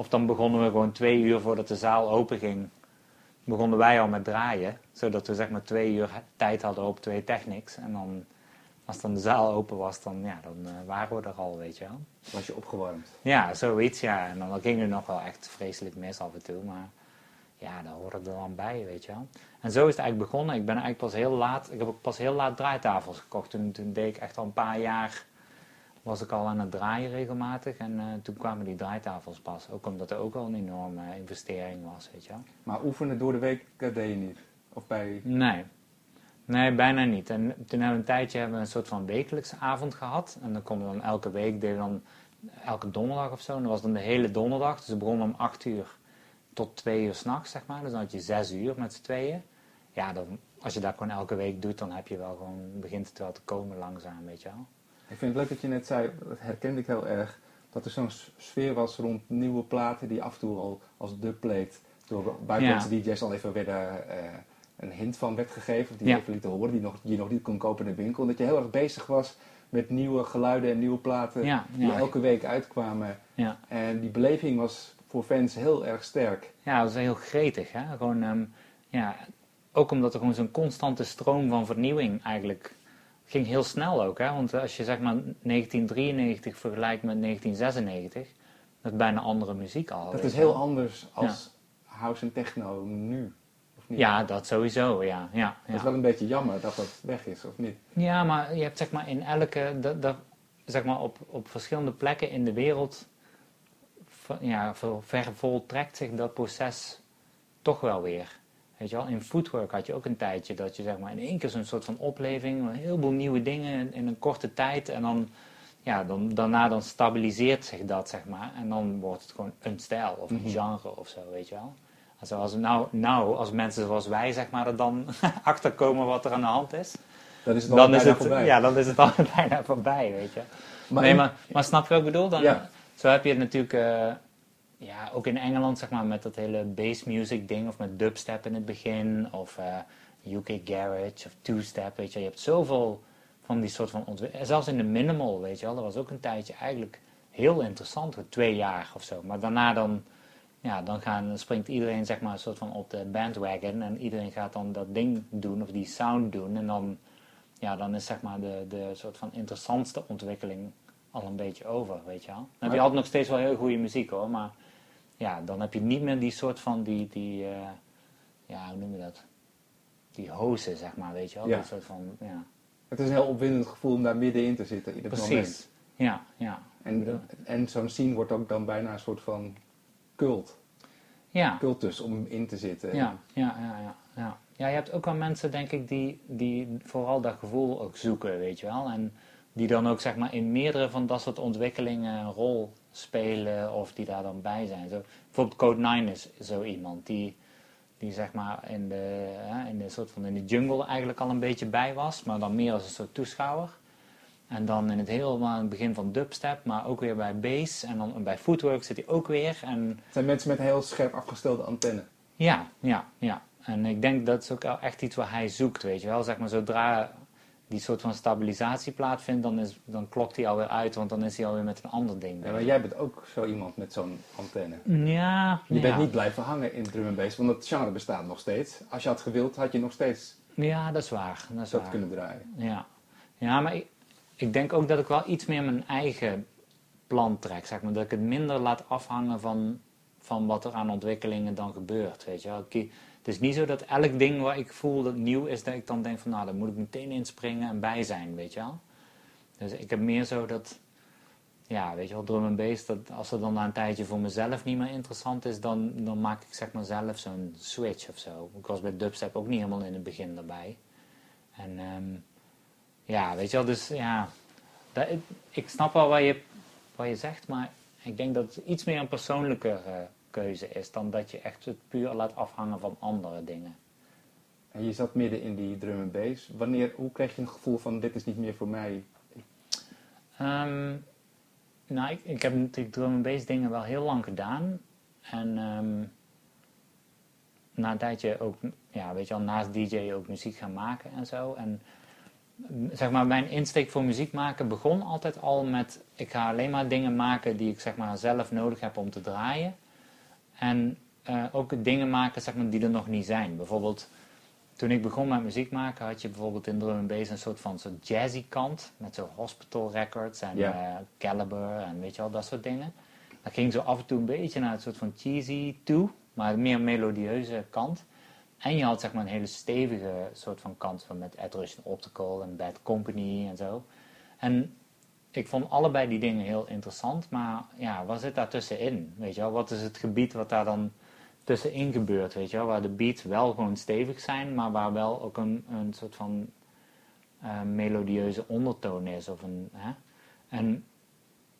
Of dan begonnen we gewoon twee uur voordat de zaal open ging, begonnen wij al met draaien. Zodat we zeg maar twee uur tijd hadden op twee technics. En dan, als dan de zaal open was, dan, ja, dan eh, waren we er al, weet je wel. Was je opgewarmd? Ja, zoiets, ja. En dan ging het nog wel echt vreselijk mis af en toe, maar ja, daar hoorde er dan bij, weet je wel. En zo is het eigenlijk begonnen. Ik ben eigenlijk pas heel laat, ik heb ook pas heel laat draaitafels gekocht. Toen, toen deed ik echt al een paar jaar, was ik al aan het draaien regelmatig. En eh, toen kwamen die draaitafels pas. Ook omdat er ook al een enorme investering was, weet je wel. Maar oefenen door de week, dat deed je niet? Of bij... Nee. Nee, bijna niet. En toen hebben we een tijdje hebben we een soort van wekelijkse avond gehad. En dan konden we dan elke week, deden dan elke donderdag of zo. En dat was dan de hele donderdag. Dus we begonnen om 8 uur tot 2 uur s'nachts, zeg maar. Dus dan had je 6 uur met z'n tweeën. Ja, dan, als je dat gewoon elke week doet, dan heb je wel gewoon, begint het wel te komen langzaam, weet je wel. Ik vind het leuk dat je net zei, dat herkende ik heel erg, dat er zo'n sfeer was rond nieuwe platen die af en toe al als dubplate door buitenlandse DJ's al even werden, eh, een hint van werd gegeven, die Ja. even lieten horen, die, nog, die je nog niet kon kopen in de winkel. Dat je heel erg bezig was met nieuwe geluiden en nieuwe platen Ja, die elke week uitkwamen. Ja. En die beleving was voor fans heel erg sterk. Ja, dat is heel gretig. Hè? Gewoon, ehm, ja, ook omdat er gewoon zo'n constante stroom van vernieuwing eigenlijk ging heel snel ook. Hè? Want als je zeg maar 1993 vergelijkt met 1996, dat is bijna andere muziek al. Dat is heel anders als house en techno nu. Of niet? Ja, dat sowieso, ja. ja, Dat is wel een beetje jammer dat dat weg is, of niet? ja maar je hebt zeg maar in elke, dat, dat, zeg maar op, op verschillende plekken in de wereld, ja, ver, vervoltrekt zich dat proces toch wel weer. Weet je wel, in footwork had je ook een tijdje dat je zeg maar in één keer zo'n soort van opleving, een heleboel nieuwe dingen in, een korte tijd en dan, ja, dan, daarna dan stabiliseert zich dat zeg maar en dan wordt het gewoon een stijl of een Mhm. genre of zo, weet je wel. En Zoals nou, nou, als mensen zoals wij zeg maar er dan achterkomen wat er aan de hand is, Dan is het al dan is, bijna het, voorbij. ja, dan is het al bijna voorbij, weet je. Maar nee, maar, maar snap je wat ik bedoel? Dan, Ja. Zo heb je het natuurlijk, eh, ja, ook in Engeland, zeg maar, met dat hele bass music ding, of met dubstep in het begin, of eh, UK Garage, of two-step, weet je. Je hebt zoveel van die soort van ontwikkelingen. Zelfs in de minimal, weet je wel, dat was ook een tijdje eigenlijk heel interessant, twee jaar of zo. Maar daarna dan, ja, dan gaan, springt iedereen, zeg maar, een soort van op de bandwagon, en iedereen gaat dan dat ding doen, of die sound doen, en dan ja, dan is zeg maar de, de soort van interessantste ontwikkeling al een beetje over, weet je wel. Dan heb je altijd nog steeds wel heel goede muziek hoor, maar ja, dan heb je niet meer die soort van die, die, eh, ja, hoe noem je dat? Die hozen, zeg maar, weet je wel? Ja. Een soort van, ja. Het is een heel opwindend gevoel om daar middenin te zitten in moment. Precies. Ja, ja. En, en zo'n scene wordt ook dan bijna een soort van cult. Ja, Cultus om in te zitten. ja, ja, ja, ja, ja. Ja, je hebt ook wel mensen, denk ik, die, die vooral dat gevoel ook zoeken, weet je wel. En die dan ook, zeg maar, in meerdere van dat soort ontwikkelingen een rol spelen of die daar dan bij zijn. Zo, bijvoorbeeld Code 9 is zo iemand die, die zeg maar in de, hè, in de soort van in de jungle eigenlijk al een beetje bij was, maar dan meer als een soort toeschouwer. En dan in het aan het begin van dubstep, maar ook weer bij bass en dan bij footwork zit hij ook weer. En Het zijn mensen met een heel scherp afgestelde antenne. ja, ja, ja. En ik denk dat is ook echt iets wat hij zoekt, weet je wel. Zeg maar, zodra die soort van stabilisatie plaatsvindt, dan, is, dan klokt hij alweer uit, want dan is hij alweer met een ander ding Ja, maar jij bent ook zo iemand met zo'n antenne. Ja, Je ja. bent niet blijven hangen in drum and bass, want het genre bestaat nog steeds. Als je had gewild, had je nog steeds Ja, dat is waar. Dat is dat waar. kunnen draaien. Ja, ja maar ik, ik denk ook dat ik wel iets meer mijn eigen plan trek, zeg maar. Dat ik het minder laat afhangen van, van wat er aan ontwikkelingen dan gebeurt, weet je wel. Ik- het is niet zo dat elk ding waar ik voel dat nieuw is, dat ik dan denk van, nou, daar moet ik meteen inspringen en bij zijn, weet je wel. Dus ik heb meer zo dat, ja, weet je wel, drum en bass, dat als het dan na een tijdje voor mezelf niet meer interessant is, dan, dan maak ik zeg maar zelf zo'n switch of zo. Ik was bij dubstep ook niet helemaal in het begin daarbij. En ehm, ja, weet je wel, dus ja, dat, ik, ik snap wel wat je, wat je zegt, maar ik denk dat het iets meer een persoonlijke eh, keuze is dan dat je echt het puur laat afhangen van andere dingen. En je zat midden in die drum and bass. Wanneer, hoe kreeg je een gevoel van dit is niet meer voor mij? Ehm, nou, ik, ik heb natuurlijk drum and bass dingen wel heel lang gedaan. En ehm, na een tijdje ook, ja, weet je wel, naast DJ ook muziek gaan maken en zo. En mm, zeg maar, mijn insteek voor muziek maken begon altijd al met... Ik ga alleen maar dingen maken die ik zeg maar zelf nodig heb om te draaien. En eh, ook dingen maken zeg maar, die er nog niet zijn. Bijvoorbeeld, toen ik begon met muziek maken, had je bijvoorbeeld in drum and bass een soort van soort jazzy kant. Met zo Hospital Records en eh, Caliber en weet je wel, dat soort dingen. Dat ging zo af en toe een beetje naar een soort van cheesy toe, maar meer melodieuze kant. En je had zeg maar een hele stevige soort van kant van met Ed Russian Optical en Bad Company en zo. En ik vond allebei die dingen heel interessant, maar ja, wat zit daar tussenin? Weet je wel, wat is het gebied wat daar dan tussenin gebeurt, weet je wel? Waar de beats wel gewoon stevig zijn, maar waar wel ook een, een soort van eh, melodieuze ondertoon is. Of een, hè? En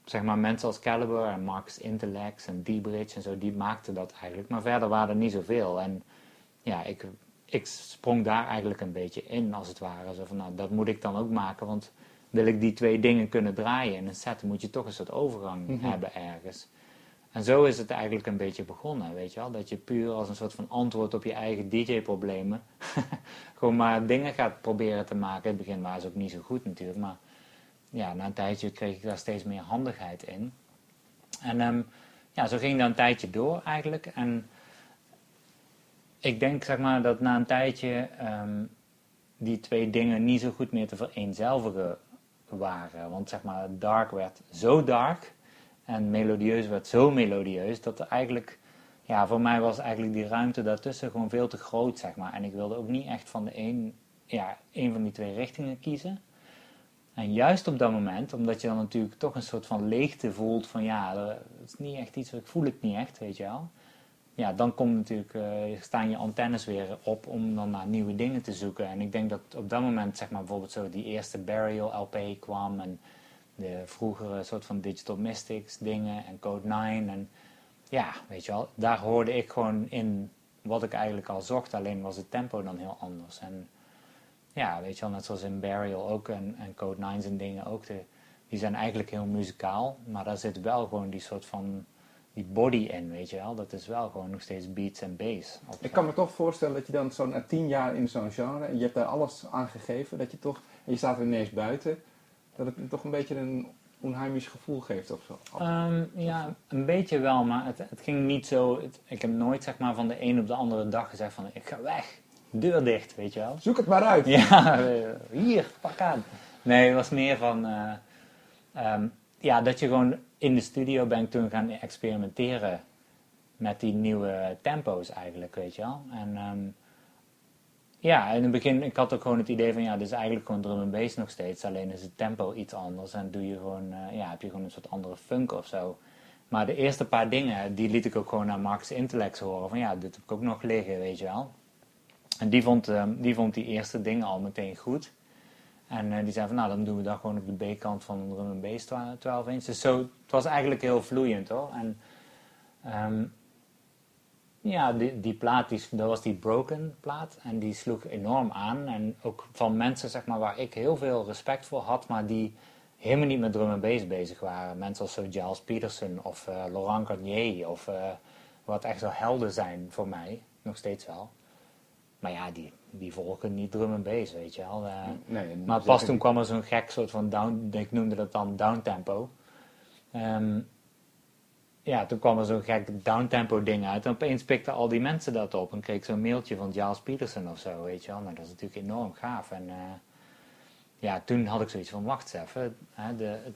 zeg maar mensen als Caliber en Marcus Intellects en D-Bridge en zo, die maakten dat eigenlijk. Maar verder waren er niet zoveel. En ja, ik, ik sprong daar eigenlijk een beetje in, als het ware. Zo van, nou, dat moet ik dan ook maken, want wil ik die twee dingen kunnen draaien in een set, moet je toch een soort overgang Mhm. hebben ergens. En zo is het eigenlijk een beetje begonnen, weet je wel. Dat je puur als een soort van antwoord op je eigen DJ-problemen... gewoon maar dingen gaat proberen te maken. In het begin waren ze ook niet zo goed natuurlijk, maar... Ja, na een tijdje kreeg ik daar steeds meer handigheid in. En ehm, ja, zo ging dat een tijdje door eigenlijk. En ik denk zeg maar dat na een tijdje ehm, die twee dingen niet zo goed meer te vereenzelvigen waren. Want zeg maar, dark werd zo dark en melodieus werd zo melodieus dat er eigenlijk, ja, voor mij was eigenlijk die ruimte daartussen gewoon veel te groot, zeg maar. En ik wilde ook niet echt van de een, ja, een van die twee richtingen kiezen. En juist op dat moment, omdat je dan natuurlijk toch een soort van leegte voelt van ja, dat is niet echt iets, ik voel het niet echt, weet je wel. Ja, dan komt natuurlijk, eh, staan je antennes weer op om dan naar nieuwe dingen te zoeken. En ik denk dat op dat moment, zeg maar bijvoorbeeld zo die eerste Burial LP kwam en de vroegere soort van Digital Mystics dingen en Code 9. En ja, weet je wel, daar hoorde ik gewoon in wat ik eigenlijk al zocht, alleen was het tempo dan heel anders. En ja, weet je wel, net zoals in Burial ook en, en Code 9 en dingen ook, die zijn eigenlijk heel muzikaal, maar daar zit wel gewoon die soort van, die body in, weet je wel. Dat is wel gewoon nog steeds beats en bass. Op- Ik kan me toch voorstellen dat je dan zo na tien jaar in zo'n genre, en je hebt daar alles aan gegeven, dat je toch, en je staat er ineens buiten, dat het toch een beetje een onheimisch gevoel geeft of zo. Ehm, ja, een beetje wel, maar het, het ging niet zo. het- ik heb nooit zeg maar van de een op de andere dag gezegd van ik ga weg, deur dicht, weet je wel. Zoek het maar uit! Ja, eh, hier, pak aan. Nee, het was meer van eh, ehm, ja, dat je gewoon in de studio bent toen gaan experimenteren met die nieuwe tempo's eigenlijk, weet je wel. En ehm, ja, in het begin, ik had ook gewoon het idee van, ja, dit is eigenlijk gewoon drum and bass nog steeds. Alleen is het tempo iets anders en doe je gewoon, eh, ja, heb je gewoon een soort andere funk of zo. Maar de eerste paar dingen, die liet ik ook gewoon naar Max Intellect horen. Van ja, dit heb ik ook nog liggen, weet je wel. En die vond, ehm, die, vond die eerste dingen al meteen goed. En uh, die zei van, nou, dan doen we dat gewoon op de B-kant van drum and bass 12 inch. Dus zo, het was eigenlijk heel vloeiend hoor. En um, ja, die, die plaat, die, dat was die Broken plaat. En die sloeg enorm aan. En ook van mensen, zeg maar, waar ik heel veel respect voor had, maar die helemaal niet met drum en bass bezig waren. Mensen als zo Giles Peterson of uh, Laurent Garnier of wat echt zo helden zijn voor mij, nog steeds wel. Maar ja, die, die volgen niet drum en bass, weet je wel. Uh, nee, maar pas toen kwam er zo'n gek soort van down, ik noemde dat dan downtempo. Um, ja, toen kwam er zo'n gek downtempo ding uit. En opeens pikten al die mensen dat op. En kreeg ik zo'n mailtje van Giles Peterson of zo, weet je wel. Nou, dat is natuurlijk enorm gaaf. En ja, toen had ik zoiets van, wacht eens even, hè, de, het,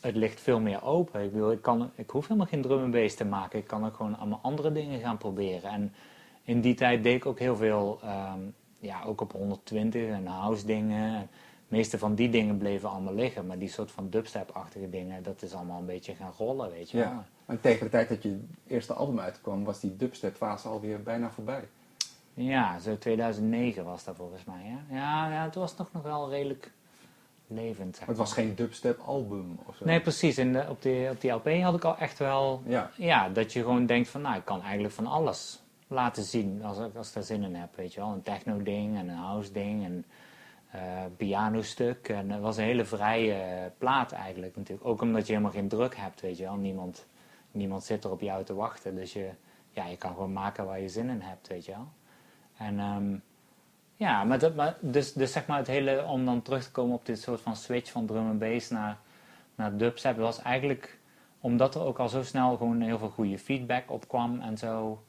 het, ligt veel meer open. Ik, wil, ik, kan, ik hoef helemaal geen drum en te maken. Ik kan ook gewoon allemaal andere dingen gaan proberen. En in die tijd deed ik ook heel veel, um, ja, ook op 120 en house dingen. De meeste van die dingen bleven allemaal liggen. Maar die soort van dubstep-achtige dingen, dat is allemaal een beetje gaan rollen, weet je wel. Ja, en tegen de tijd dat je eerste album uitkwam, was die dubstep-fase alweer bijna voorbij. Ja, zo 2009 was dat volgens mij. Hè? Ja, ja, het was nog, nog wel redelijk levend. Zeg Het was geen dubstep album of zo? Nee, precies. De, op, die, op die LP had ik al echt wel... Ja. ja. dat je gewoon denkt van, nou, ik kan eigenlijk van alles laten zien als, als ik daar zin in heb, weet je wel. Een techno ding en een house ding en uh, piano stuk. En het was een hele vrije plaat eigenlijk natuurlijk. Ook omdat je helemaal geen druk hebt, weet je wel. Niemand, niemand zit er op jou te wachten. Dus je, ja, je kan gewoon maken waar je zin in hebt, weet je wel. En um, ja, maar, dat, maar dus, dus zeg maar het hele, om dan terug te komen op dit soort van switch van drum en bass naar, naar dubstep, was eigenlijk omdat er ook al zo snel gewoon heel veel goede feedback op kwam en zo.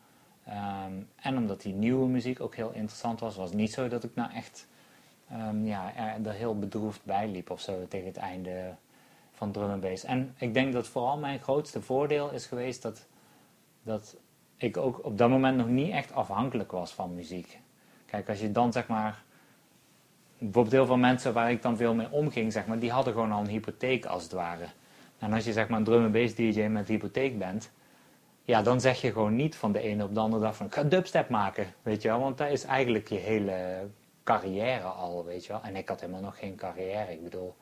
Um, en omdat die nieuwe muziek ook heel interessant was, was het niet zo dat ik nou echt um, ja, er, er, heel bedroefd bij liep of zo tegen het einde van drum en bass. En ik denk dat vooral mijn grootste voordeel is geweest dat, dat ik ook op dat moment nog niet echt afhankelijk was van muziek. Kijk, als je dan zeg maar. Bijvoorbeeld heel veel mensen waar ik dan veel mee omging, zeg maar, die hadden gewoon al een hypotheek als het ware. En als je zeg maar een drum and bass DJ met hypotheek bent, ja, dan zeg je gewoon niet van de ene op de andere dag van ik ga dubstep maken, weet je wel. Want dat is eigenlijk je hele carrière al, weet je wel. En ik had helemaal nog geen carrière. Ik bedoel,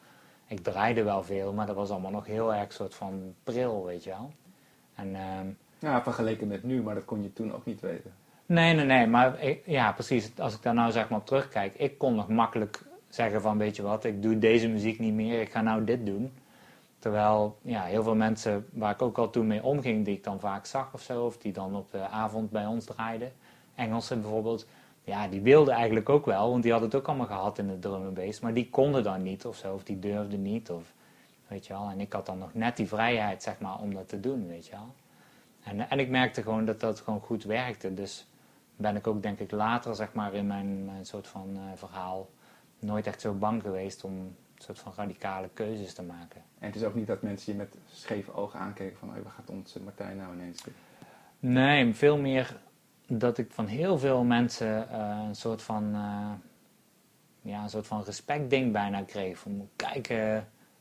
ik draaide wel veel, maar dat was allemaal nog heel erg soort van pril, weet je wel. En uh, ja, vergeleken met nu, maar dat kon je toen ook niet weten. Nee, nee, nee, maar ik, ja, precies. Als ik daar nou zeg maar op terugkijk, ik kon nog makkelijk zeggen van, weet je wat, ik doe deze muziek niet meer, ik ga nou dit doen. Terwijl, ja, heel veel mensen waar ik ook al toen mee omging, die ik dan vaak zag of zo, of die dan op de avond bij ons draaiden, Engelsen bijvoorbeeld, ja, die wilden eigenlijk ook wel, want die hadden het ook allemaal gehad in de drum maar die konden dan niet of zo, of die durfden niet, of weet je wel. En ik had dan nog net die vrijheid, zeg maar, om dat te doen, weet je wel. En, en ik merkte gewoon dat dat gewoon goed werkte. Dus ben ik ook, denk ik, later, zeg maar, in mijn, soort van uh, verhaal nooit echt zo bang geweest om een soort van radicale keuzes te maken. En het is ook niet dat mensen je met scheve ogen aankeken van, oh, waar gaat onze Martijn nou ineens doen? Nee, veel meer dat ik van heel veel mensen uh, een soort van, uh, ja, een soort van respectding bijna kreeg. Van, kijk,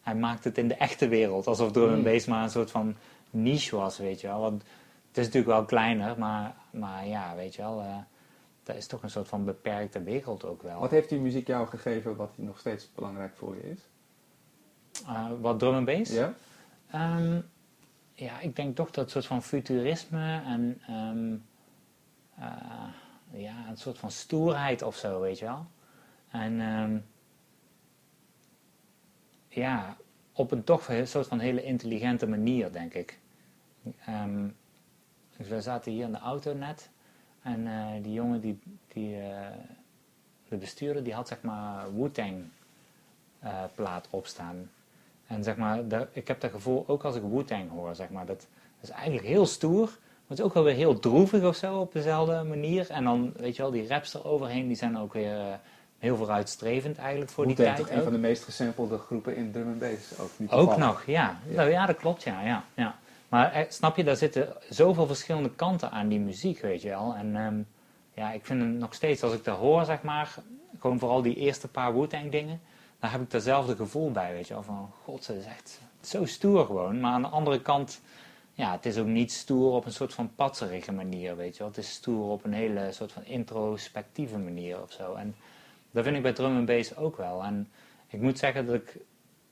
hij maakt het in de echte wereld. Alsof drum en bass maar een soort van niche was, weet je wel. Want het is natuurlijk wel kleiner, maar, maar ja, weet je wel, uh, dat is toch een soort van beperkte wereld ook wel. Wat heeft die muziek jou gegeven wat nog steeds belangrijk voor je is? Uh, wat drum en bass? Ja. Um, ja, ik denk toch dat soort van futurisme en um, uh, ja, een soort van stoerheid of zo, weet je wel. En um, ja, op een toch een soort van hele intelligente manier, denk ik. Dus we zaten hier in de auto net. En uh, die jongen, die, die, uh, de bestuurder, die had zeg maar Wu-Tang uh, plaat opstaan. En zeg maar, ik heb dat gevoel, ook als ik Wu-Tang hoor, zeg maar, dat, dat, is eigenlijk heel stoer. Maar het is ook wel weer heel droevig of zo, op dezelfde manier. En dan, weet je wel, die raps eroverheen, die zijn ook weer heel vooruitstrevend eigenlijk voor die tijd. toch een van de meest gesampelde groepen in drum and bass. Ook, ook nog, ja. ja. Nou, ja, dat klopt, ja. ja, ja. Maar eh, snap je, daar zitten zoveel verschillende kanten aan die muziek, weet je wel. En ehm, ja, ik vind het nog steeds, als ik dat hoor, zeg maar, gewoon vooral die eerste paar Wu-Tang dingen, dan heb ik datzelfde gevoel bij, weet je wel. Van, god, het is echt zo stoer gewoon. Maar aan de andere kant, ja, het is ook niet stoer op een soort van patserige manier, weet je wel. Het is stoer op een hele soort van introspectieve manier of zo. En dat vind ik bij drum and bass ook wel. En ik moet zeggen dat ik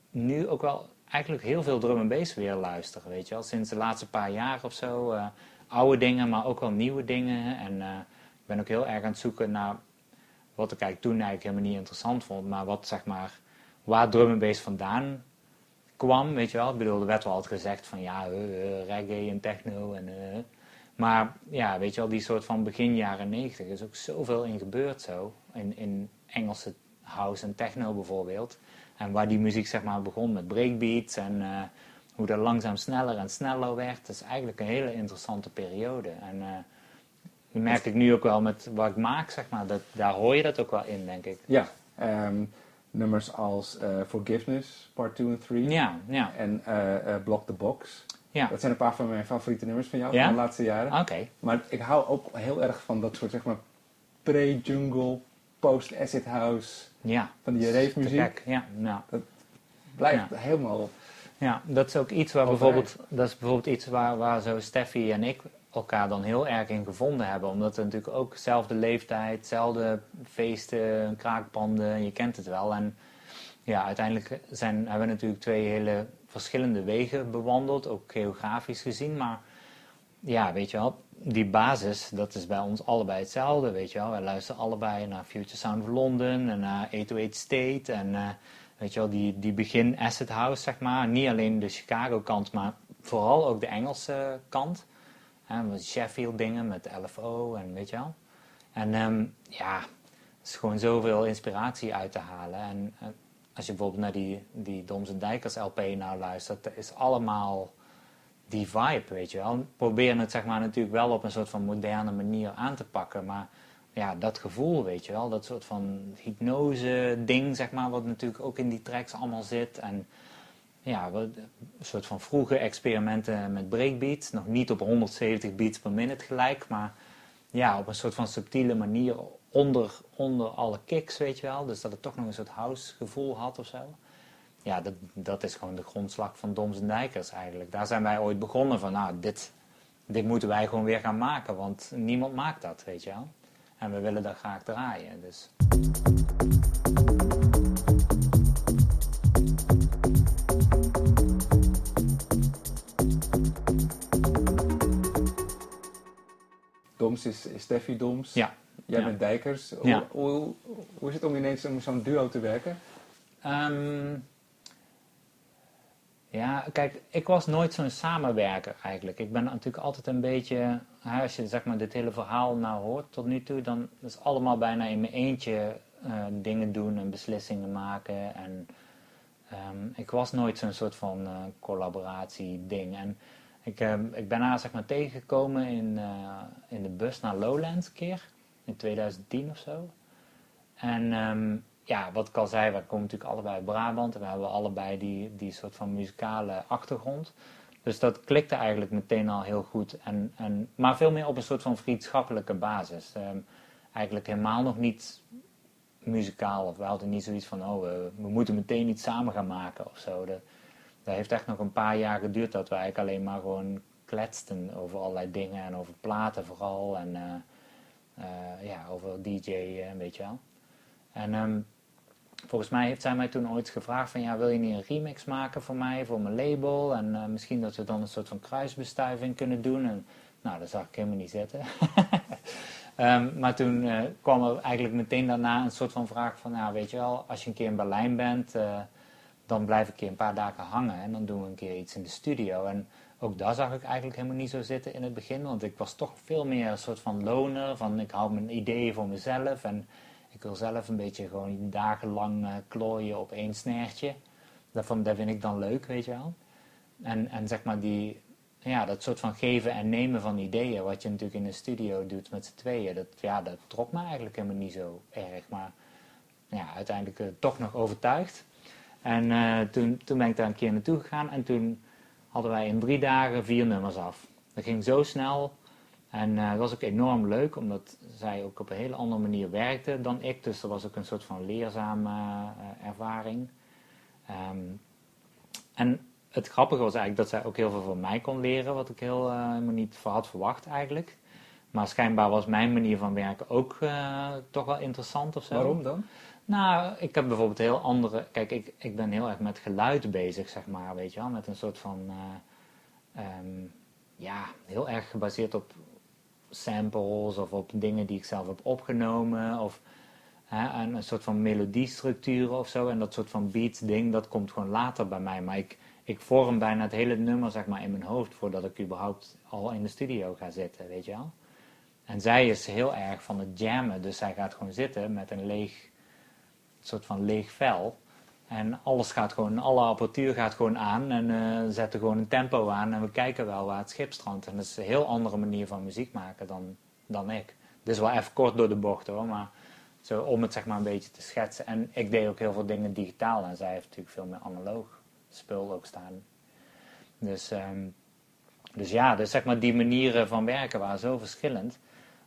nu ook wel eigenlijk heel veel drum and bass weer luister, weet je wel. Sinds de laatste paar jaar of zo. Uh, oude dingen, maar ook wel nieuwe dingen. En uh, ik ben ook heel erg aan het zoeken naar wat ik eigenlijk toen eigenlijk helemaal niet interessant vond. Maar wat zeg maar, waar drum and bass vandaan kwam, weet je wel. Ik bedoel, er werd wel altijd gezegd van ja, uh, reggae en techno en... maar ja, weet je wel, die soort van begin jaren negentig is ook zoveel in gebeurd zo. In, in Engelse house en techno bijvoorbeeld. En waar die muziek zeg maar begon met breakbeats en uh, hoe dat langzaam sneller en sneller werd. Dat is eigenlijk een hele interessante periode. En uh, dat merk ik nu ook wel met wat ik maak, zeg maar. Dat, daar hoor je dat ook wel in, denk ik. Ja, um, nummers als uh, Forgiveness, Part 2 en 3. Ja, ja. En Block the Box. Ja. Dat zijn een paar van mijn favoriete nummers van jou ja? van de laatste jaren. Oké. Maar ik hou ook heel erg van dat soort, zeg maar, pre-jungle, post-acid house ja, van die rave muziek. Ja, ja. Dat blijft helemaal. Ja, dat is ook iets waar bijvoorbeeld, dat is bijvoorbeeld iets waar, waar zo Steffi en ik elkaar dan heel erg in gevonden hebben. Omdat we natuurlijk ook dezelfde leeftijd, dezelfde feesten, kraakpanden, je kent het wel. En ja, uiteindelijk zijn, hebben we natuurlijk twee hele verschillende wegen bewandeld, ook geografisch gezien. Maar ja, weet je wel, die basis, dat is bij ons allebei hetzelfde, weet je wel. Wij luisteren allebei naar Future Sound of London en naar 808 State en uh, weet je wel, die, die begin acid house, zeg maar. Niet alleen de Chicago kant, maar vooral ook de Engelse kant. En Sheffield dingen met LFO en weet je wel. En um, ja, er is gewoon zoveel inspiratie uit te halen. En uh, als je bijvoorbeeld naar die, die en Dijkers LP nou luistert, is allemaal die vibe, weet je wel. Proberen het zeg maar natuurlijk wel op een soort van moderne manier aan te pakken, maar ja, dat gevoel, weet je wel, dat soort van hypnose ding, zeg maar, wat natuurlijk ook in die tracks allemaal zit en ja, een soort van vroege experimenten met breakbeats, nog niet op 170 beats per minute gelijk, maar ja, op een soort van subtiele manier onder, onder alle kicks, weet je wel, dus dat het toch nog een soort house gevoel had of zo ja, dat, dat is gewoon de grondslag van Doms en Dijkers eigenlijk. Daar zijn wij ooit begonnen van, nou, dit, dit moeten wij gewoon weer gaan maken, want niemand maakt dat, weet je wel. En we willen dat graag draaien, dus... Doms is, is Steffi Doms. Ja. Jij ja. bent Dijkers. Hoe, Ja. hoe, hoe is het om ineens om zo'n duo te werken? Ehm, ja, kijk, ik was nooit zo'n samenwerker eigenlijk. Ik ben natuurlijk altijd een beetje, als je zeg maar dit hele verhaal nou hoort tot nu toe, dan is allemaal bijna in mijn eentje eh, dingen doen en beslissingen maken. En ehm, ik was nooit zo'n soort van eh, collaboratie ding. En ik, eh, ik ben haar zeg maar tegengekomen in, eh, in de bus naar Lowlands keer, in 2010 of zo. En ehm, ja, wat ik al zei, we komen natuurlijk allebei uit Brabant en we hebben allebei die, die soort van muzikale achtergrond. Dus dat klikte eigenlijk meteen al heel goed. En, en, maar veel meer op een soort van vriendschappelijke basis. Ehm, eigenlijk helemaal nog niet muzikaal. Of we hadden niet zoiets van, oh, we, moeten meteen iets samen gaan maken of zo. Dat, dat heeft echt nog een paar jaar geduurd dat we eigenlijk alleen maar gewoon kletsten over allerlei dingen. En over platen vooral. En eh, eh, ja, over DJ, eh, weet je wel. En ehm, volgens mij heeft zij mij toen ooit gevraagd van ja, wil je niet een remix maken voor mij, voor mijn label? En eh, misschien dat we dan een soort van kruisbestuiving kunnen doen. En nou, dat zag ik helemaal niet zitten. Ehm, maar toen eh, kwam er eigenlijk meteen daarna een soort van vraag van ja, weet je wel, als je een keer in Berlijn bent, eh, dan blijf ik een een paar dagen hangen en dan doen we een keer iets in de studio. En ook daar zag ik eigenlijk helemaal niet zo zitten in het begin, want ik was toch veel meer een soort van loner, van ik hou mijn ideeën voor mezelf en ik wil zelf een beetje gewoon dagenlang eh, klooien op één snertje. Dat, vind ik dan leuk, weet je wel. En, en zeg maar die, ja, dat soort van geven en nemen van ideeën, wat je natuurlijk in de studio doet met z'n tweeën, dat, ja, dat trok me eigenlijk helemaal niet zo erg. Maar ja, uiteindelijk eh, toch nog overtuigd. En eh, toen, toen ben ik daar een keer naartoe gegaan en toen hadden wij in drie dagen vier nummers af. Dat ging zo snel. En uh, dat was ook enorm leuk, omdat zij ook op een hele andere manier werkte dan ik. Dus dat was ook een soort van leerzame uh, ervaring. Um, en het grappige was eigenlijk dat zij ook heel veel van mij kon leren, wat ik heel, uh, helemaal niet had verwacht eigenlijk. Maar schijnbaar was mijn manier van werken ook toch wel interessant of zo. Waarom dan? Nou, ik heb bijvoorbeeld heel andere. Kijk, ik, ik ben heel erg met geluid bezig, zeg maar, weet je wel. Met een soort van. Um, ja, heel erg gebaseerd op samples of op dingen die ik zelf heb opgenomen. Of hè, een, soort van melodiestructuur of zo. En dat soort van beats ding, dat komt gewoon later bij mij. Maar ik, ik vorm bijna het hele nummer zeg maar, in mijn hoofd voordat ik überhaupt al in de studio ga zitten, weet je wel. En zij is heel erg van het jammen, dus zij gaat gewoon zitten met een leeg, soort van leeg vel. En alles gaat gewoon, alle apparatuur gaat gewoon aan en uh, zetten gewoon een tempo aan en we kijken wel waar het schip strandt. En dat is een heel andere manier van muziek maken dan, dan ik. Dit is wel even kort door de bocht hoor, maar zo om het zeg maar een beetje te schetsen. En ik deed ook heel veel dingen digitaal en zij heeft natuurlijk veel meer analoog spul ook staan. Dus, um, dus ja, dus zeg maar die manieren van werken waren zo verschillend.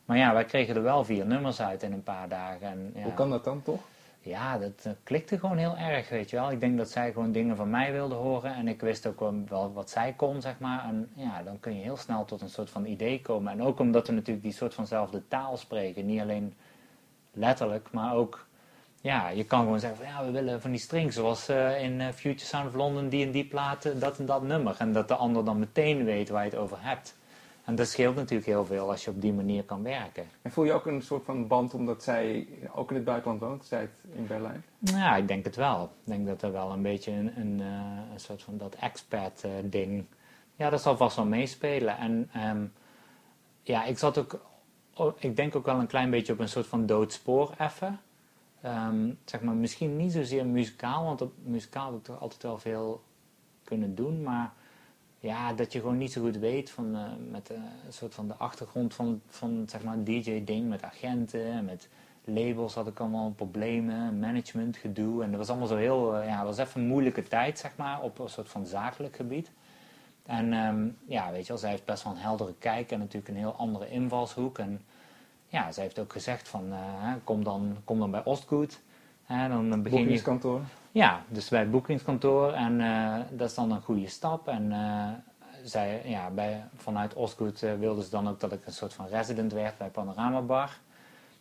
Maar ja, wij kregen er wel vier nummers uit in een paar dagen. En, ja. Hoe kan dat dan toch? Ja, dat, klikte gewoon heel erg, weet je wel. Ik denk dat zij gewoon dingen van mij wilde horen en ik wist ook wel wat zij kon, zeg maar. En ja, dan kun je heel snel tot een soort van idee komen. En ook omdat we natuurlijk die soort vanzelfde taal spreken, niet alleen letterlijk, maar ook, ja, je kan gewoon zeggen van ja, we willen van die strings, zoals uh, in uh, Future Sound of London, die en die platen, dat en dat nummer. En dat de ander dan meteen weet waar je het over hebt. En dat scheelt natuurlijk heel veel als je op die manier kan werken. En voel je ook een soort van band omdat zij ook in het buitenland woont, zij in Berlijn? Ja, ik denk het wel. Ik denk dat er wel een beetje een, een, uh, een soort van dat expat uh, ding, ja, dat zal vast wel meespelen. En um, ja, ik zat ook, ik denk ook wel een klein beetje op een soort van doodspoor even. Um, zeg maar, misschien niet zozeer muzikaal, want op muzikaal heb ik toch altijd wel veel kunnen doen, maar ja, dat je gewoon niet zo goed weet van, uh, met uh, een soort van de achtergrond van, van zeg maar, DJ-ding met agenten, met labels had ik allemaal problemen, management, gedoe. En dat was allemaal zo heel, uh, ja, dat was even een moeilijke tijd, zeg maar, op een soort van zakelijk gebied. En um, ja, weet je wel, zij heeft best wel een heldere kijk en natuurlijk een heel andere invalshoek. En ja, zij heeft ook gezegd van, kom, dan, kom dan bij Ostgoed. En dan begin Boekingskantoor. Ja, dus bij het boekingskantoor. En uh, dat is dan een goede stap. En uh, zij, ja, bij, vanuit Ostgoed uh, wilden ze dan ook dat ik een soort van resident werd bij Panorama Bar.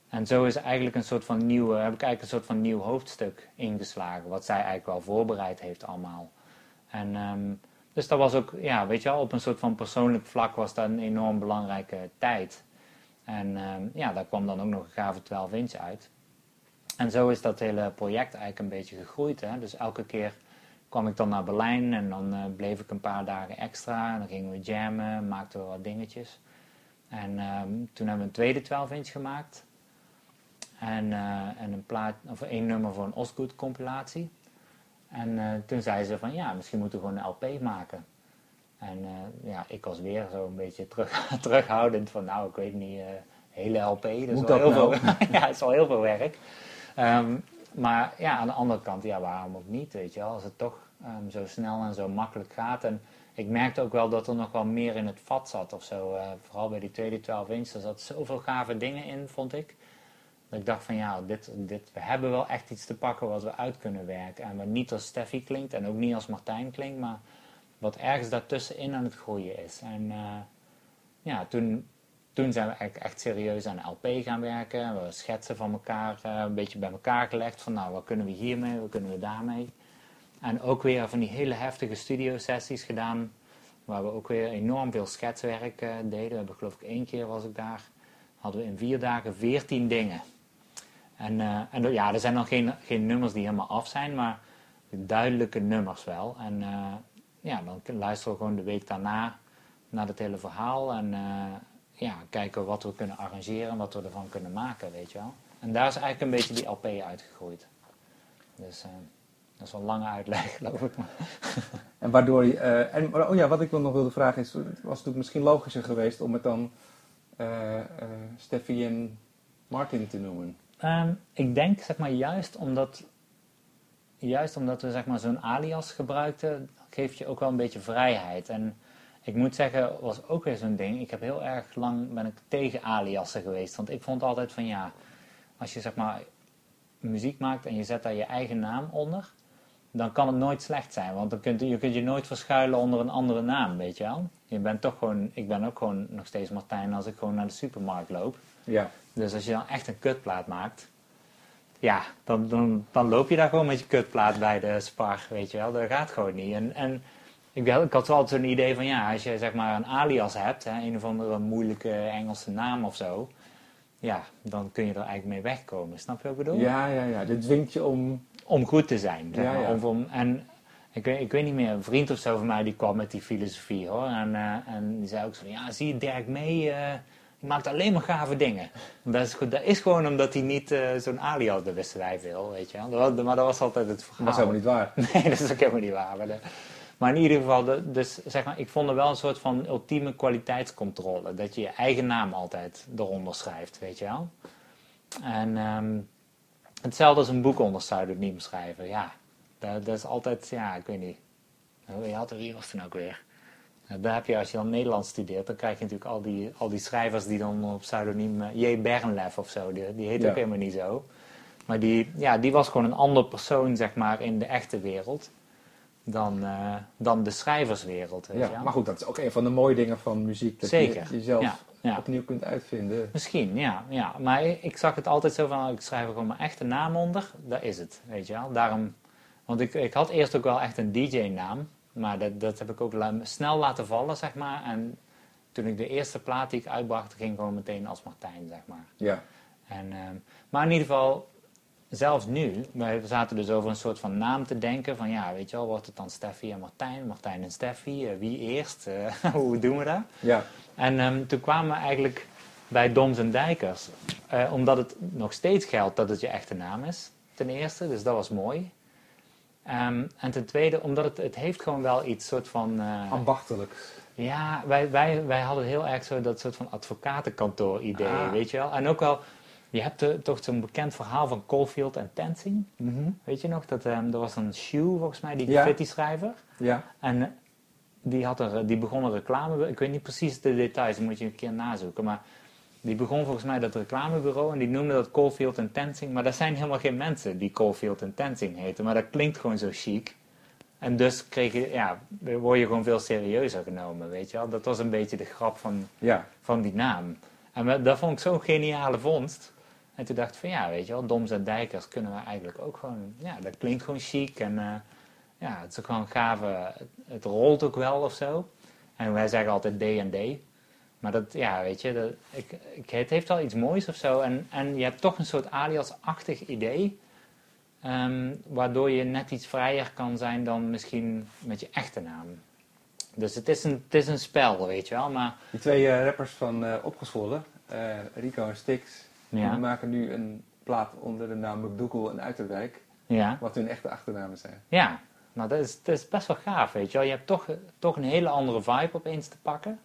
En zo is eigenlijk een soort van nieuwe, heb ik eigenlijk een soort van nieuw hoofdstuk ingeslagen. Wat zij eigenlijk wel voorbereid heeft allemaal. En um, dus dat was ook, ja, weet je wel, op een soort van persoonlijk vlak was dat een enorm belangrijke tijd. En um, ja, daar kwam dan ook nog een gave 12 inch uit. En zo is dat hele project eigenlijk een beetje gegroeid. Hè? Dus elke keer kwam ik dan naar Berlijn en dan uh, bleef ik een paar dagen extra. En dan gingen we jammen, maakten we wat dingetjes. En um, toen hebben we een tweede 12 inch gemaakt. En, uh, en een plaat, of één nummer voor een Osgood compilatie. En uh, toen zei ze van ja, misschien moeten we gewoon een LP maken. En ja, ik was weer zo een beetje terug, terughoudend van nou, ik weet niet, hele LP, dat is, heel nou? veel, ja, het is al heel veel werk. Um, maar ja, aan de andere kant, ja, waarom ook niet, weet je. Als het toch um, zo snel en zo makkelijk gaat. En ik merkte ook wel dat er nog wel meer in het vat zat of zo. Uh, vooral bij die tweede 12 inch, er zat zoveel gave dingen in, vond ik. Dat ik dacht van ja, dit, dit, we hebben wel echt iets te pakken wat we uit kunnen werken. En wat niet als Steffi klinkt en ook niet als Martijn klinkt, maar wat ergens daartussenin aan het groeien is. En uh, ja, toen toen zijn we eigenlijk echt serieus aan een LP gaan werken. We schetsen van elkaar uh, een beetje bij elkaar gelegd. Van nou, wat kunnen we hiermee, wat kunnen we daarmee. En ook weer van die hele heftige studio sessies gedaan. Waar we ook weer enorm veel schetswerk uh, deden. We hebben geloof ik één keer was ik daar. Hadden we in vier dagen veertien dingen. En, uh, en ja, er zijn nog geen, geen nummers die helemaal af zijn. Maar duidelijke nummers wel. En ja, dan luisteren we gewoon de week daarna naar het hele verhaal. En ja, kijken wat we kunnen arrangeren en wat we ervan kunnen maken, weet je wel. En daar is eigenlijk een beetje die LP uitgegroeid. Dus uh, dat is wel een lange uitleg, geloof ik. Maar. en waardoor je, uh, en, oh ja, wat ik nog wilde vragen is, het was natuurlijk misschien logischer geweest om het dan uh, Steffi en Martin te noemen. Um, ik denk, zeg maar, juist omdat juist omdat we zeg maar zo'n alias gebruikten, geeft je ook wel een beetje vrijheid. En ik moet zeggen, was ook weer zo'n ding. Ik heb heel erg lang ben ik tegen aliasen geweest. Want ik vond altijd van ja, als je zeg maar muziek maakt en je zet daar je eigen naam onder, dan kan het nooit slecht zijn. Want dan kunt, je kunt je nooit verschuilen onder een andere naam, weet je wel. Je bent toch gewoon, ik ben ook gewoon nog steeds Martijn als ik gewoon naar de supermarkt loop. Ja. Dus als je dan echt een kutplaat maakt, ja, dan, dan, dan loop je daar gewoon met je kutplaat bij de spar, weet je wel. Dat gaat gewoon niet. En, en ik, ik had wel altijd zo'n idee van, ja, als je zeg maar een alias hebt, hè, een of andere moeilijke Engelse naam of zo, ja, dan kun je er eigenlijk mee wegkomen. Snap je wat ik bedoel? Ja, ja, ja. Dit dwingt je om... Om goed te zijn, zeg Ja, maar. ja. Om, om- en ik weet, ik weet niet meer, een vriend of zo van mij die kwam met die filosofie hoor. En, eh, en die zei ook zo van, ja, zie je Dirk mee, eh, die maakt alleen maar gave dingen. En Dat is, dat is gewoon omdat hij niet eh, zo'n alias, wisten wij veel, weet je wel. Maar dat was altijd het verhaal. Dat is helemaal niet waar. Nee, dat is ook helemaal niet waar. Maar, de- maar in ieder geval, de- dus zeg maar, ik vond er wel een soort van ultieme kwaliteitscontrole. Dat je je eigen naam altijd eronder schrijft, weet je wel. En ehm, hetzelfde als een boek onder pseudoniem schrijven. Ja, dat, dat is altijd, ja, ik weet niet. Je had er hier was het nou ook weer. Daar heb je, als je dan Nederlands studeert, dan krijg je natuurlijk al die, al die schrijvers die dan op pseudoniem, eh, J. Bernlef of zo, die, die heet Ja. ook helemaal niet zo. Maar die, ja, die was gewoon een ander persoon, zeg maar, in de echte wereld dan, eh, dan de schrijverswereld, Ja, maar goed, dat is ook een van de mooie dingen van muziek. Dat Zeker, je jezelf ja, ja. opnieuw kunt uitvinden. Misschien, ja, ja. Maar ik, ik zag het altijd zo van, ik schrijf er gewoon mijn echte naam onder. Dat is het, weet je wel. Daarom, want ik, ik had eerst ook wel echt een DJ-naam. Maar dat, dat heb ik ook la- snel laten vallen, zeg maar. En toen ik de eerste plaat die ik uitbracht, ging ik gewoon meteen als Martijn, zeg maar. Ja. En, ehm, maar in ieder geval, zelfs nu, wij zaten dus over een soort van naam te denken. Van ja, weet je wel, wordt het dan Steffi en Martijn? Martijn en Steffi, eh, wie eerst? Eh, hoe doen we dat? Ja. En ehm, toen kwamen we eigenlijk bij Doms en Dijkers. Eh, omdat het nog steeds geldt dat het je echte naam is, ten eerste. Dus dat was mooi. Ehm, en ten tweede, omdat het, het heeft gewoon wel iets soort van... eh, Ambachtelijk. ja, wij, wij, wij hadden heel erg zo dat soort van advocatenkantoor idee, Ah. weet je wel. En ook wel, je hebt eh, toch zo'n bekend verhaal van Caulfield en Tenzing. Weet je nog, dat, ehm er was een Shoe volgens mij, die Ja. graffiti-schrijver. Ja. En eh, die, had er, die begon een reclame... Ik weet niet precies de details, moet je een keer nazoeken. Maar die begon volgens mij dat reclamebureau en die noemde dat Caulfield en Tenzing. Maar dat zijn helemaal geen mensen die Caulfield en Tenzing heten. Maar dat klinkt gewoon zo chic. En dus kreeg je, ja, word je gewoon veel serieuzer genomen, weet je wel. Dat was een beetje de grap van, Ja. van die naam. En dat vond ik zo'n geniale vondst. En toen dacht ik van ja, weet je wel, Doms en Dijkers kunnen we eigenlijk ook gewoon... Ja, dat klinkt gewoon chic en eh, ja, het is gewoon gaaf. eh, Het, het rolt ook wel of zo. En wij zeggen altijd D&D. Maar dat, ja, weet je, dat, ik, ik, het heeft wel iets moois of zo. En, en je hebt toch een soort alias-achtig idee. ehm, waardoor je net iets vrijer kan zijn dan misschien met je echte naam. Dus het is een, het is een spel, weet je wel. Maar Die twee eh, rappers van eh, Rico en Stix, Ja. die maken nu een plaat onder de naam McDougall en Uiterwijk, ja, wat hun echte achternamen zijn. ja. Nou, dat is, dat is best wel gaaf, weet je wel. Je hebt toch, toch een hele andere vibe opeens te pakken.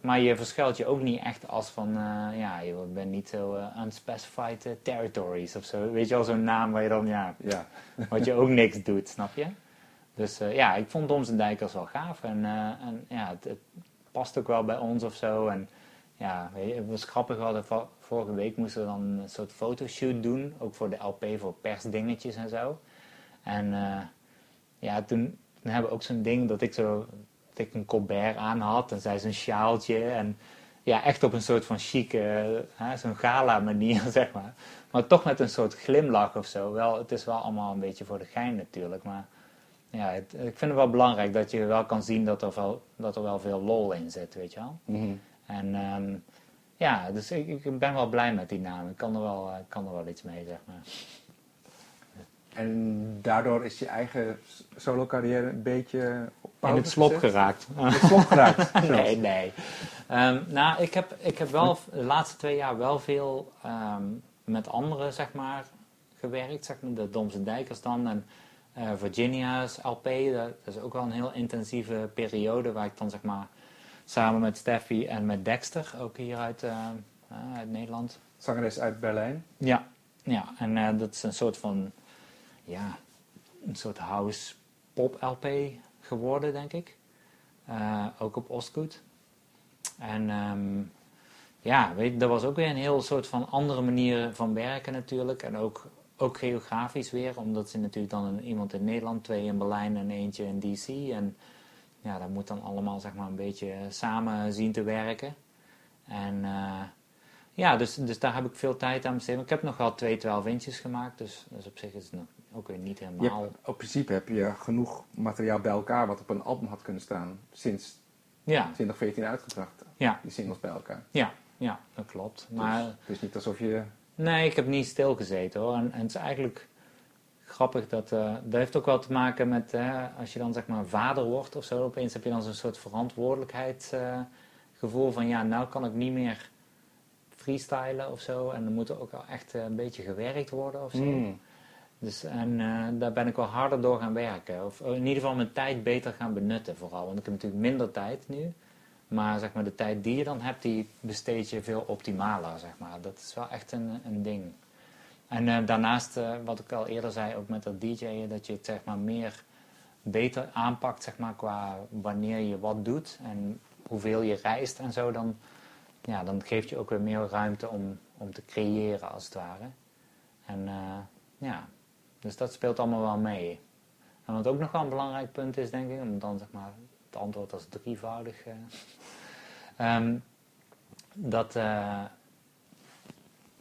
Maar je verschuilt je ook niet echt als van, eh, ja, je bent niet zo eh, unspecified eh, territories of zo. Weet je wel, zo'n naam waar je dan, ja, Ja. wat je ook niks doet, snap je? Dus ja, ik vond Doms en Dijkers wel gaaf. En, en ja, het, het past ook wel bij ons of zo. En ja, weet je, het was grappig. We hadden vorige week moesten we dan een soort fotoshoot doen. Ook voor de LP, voor persdingetjes en zo. En eh, ja, toen, toen hebben we ook zo'n ding dat ik zo dat ik een colbert aan had. En zij zo'n sjaaltje. En ja, echt op een soort van chique, eh, hè, zo'n gala manier, zeg maar. Maar toch met een soort glimlach of zo. Wel, het is wel allemaal een beetje voor de gein natuurlijk. Maar ja, het- ik vind het wel belangrijk dat je wel kan zien dat er wel, dat er wel veel lol in zit, weet je wel. En ehm, ja, dus ik, ik ben wel blij met die naam. Ik kan er wel, eh, kan er wel iets mee, zeg maar. En daardoor is je eigen solo carrière een beetje op In het slop gezet? geraakt. In het slop geraakt. nee, nee. Ehm, nou, ik heb, ik heb wel de laatste twee jaar wel veel ehm, met anderen, zeg maar, gewerkt. Zeg maar, de Domse Dijkers dan. En eh, Virginia's LP, dat is ook wel een heel intensieve periode. Waar ik dan, zeg maar, samen met Steffi en met Dexter, ook hier uit, eh, eh, uit Nederland. Zangeres uit Berlijn. Ja, ja. en eh, dat is een soort van, ja, een soort house pop LP geworden, denk ik. Ook op Ostgoed. En ehm, ja, weet, dat was ook weer een heel soort van andere manier van werken natuurlijk. En ook, ook geografisch weer, omdat ze natuurlijk dan een, iemand in Nederland, twee in Berlijn en eentje in DC. En ja, dat moet dan allemaal zeg maar een beetje samen zien te werken. En eh, ja, dus, dus daar heb ik veel tijd aan besteed. Ik heb nog wel twee 12 inches gemaakt, dus, dus op zich is het nog ook weer niet helemaal... hebt- op principe heb je genoeg materiaal bij elkaar wat op een album had kunnen staan sinds Ja, 2014 uitgebracht. ja, Die singles bij elkaar. ja, ja, dat klopt. Maar Dus het is niet alsof je... Nee, ik heb niet stilgezeten hoor. En, en het is eigenlijk grappig dat. eh, dat heeft ook wel te maken met. als je dan zeg maar vader wordt of zo. Opeens heb je dan zo'n soort verantwoordelijkheidsgevoel van. Ja, nou kan ik niet meer freestylen of zo. En dan moet er ook wel echt eh, een beetje gewerkt worden of zo. Mm. Dus, en eh, daar ben ik wel harder door gaan werken. Of in ieder geval mijn tijd beter gaan benutten vooral. Want ik heb natuurlijk minder tijd nu. Maar zeg maar, de tijd die je dan hebt, die besteed je veel optimaler. Zeg maar. Dat is wel echt een, een ding. En eh, daarnaast, eh, wat ik al eerder zei, ook met dat DJ'en, dat je het zeg maar, meer beter aanpakt zeg maar, qua wanneer je wat doet en hoeveel je reist en zo. Dan, ja, dan geeft je ook weer meer ruimte om, om te creëren als het ware. En eh, ja, dus dat speelt allemaal wel mee. En wat ook nog wel een belangrijk punt is, denk ik, om dan zeg maar het antwoord als drievoudig. ehm, dat,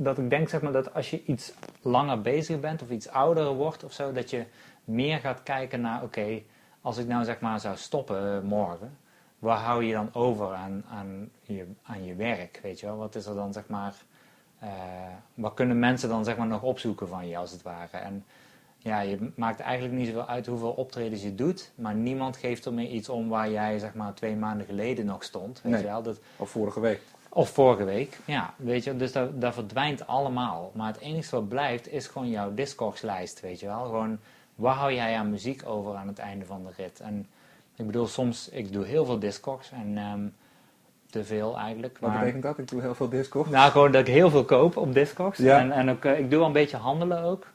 dat ik denk zeg maar, dat als je iets langer bezig bent of iets ouder wordt of zo, dat je meer gaat kijken naar: oké, als ik nou zeg maar zou stoppen morgen, waar hou je dan over aan, aan, je, aan je werk? Weet je wel? Wat is er dan zeg maar. eh, wat kunnen mensen dan zeg maar nog opzoeken van je als het ware? En ja, je maakt eigenlijk niet zoveel uit hoeveel optredens je doet, maar niemand geeft er meer iets om waar jij zeg maar twee maanden geleden nog stond. Weet Nee. je wel? Dat, Of vorige week. Of vorige week, ja, weet je, dus dat, dat verdwijnt allemaal. Maar het enige wat blijft is gewoon jouw Discogs-lijst, weet je wel. Gewoon, waar hou jij aan muziek over aan het einde van de rit? En ik bedoel, soms, ik doe heel veel Discogs en ehm, te veel eigenlijk. Wat maar- betekent dat? Ik doe heel veel disco. nou, gewoon dat ik heel veel koop op Discogs. Ja. En, en ook, eh, ik doe wel een beetje handelen ook.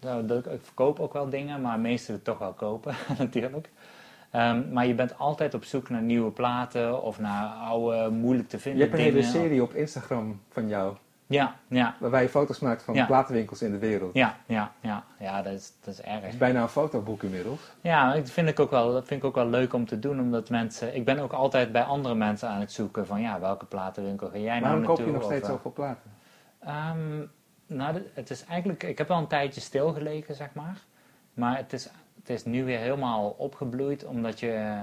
Nou, dat, ik verkoop ook wel dingen, maar meestal toch wel kopen natuurlijk. Ehm, maar je bent altijd op zoek naar nieuwe platen of naar oude, moeilijk te Je vinden hebt een hele dingen. serie op Instagram van jou, Ja, ja, waarbij je foto's maakt van Ja. platenwinkels in de wereld. ja, ja, ja. Ja, dat is, dat is erg. Het is bijna een fotoboek inmiddels. Ja, dat vind ik ook wel, dat vind ik ook wel leuk om te doen, omdat mensen... Ik ben ook altijd bij andere mensen aan het zoeken van, ja, welke platenwinkel ga jij nou Waarom koop naartoe? je nog Of, steeds eh, zoveel platen? Ehm, nou, het is eigenlijk, ik heb wel een tijdje stilgelegen, zeg maar. Maar het is, het is nu weer helemaal opgebloeid, omdat je,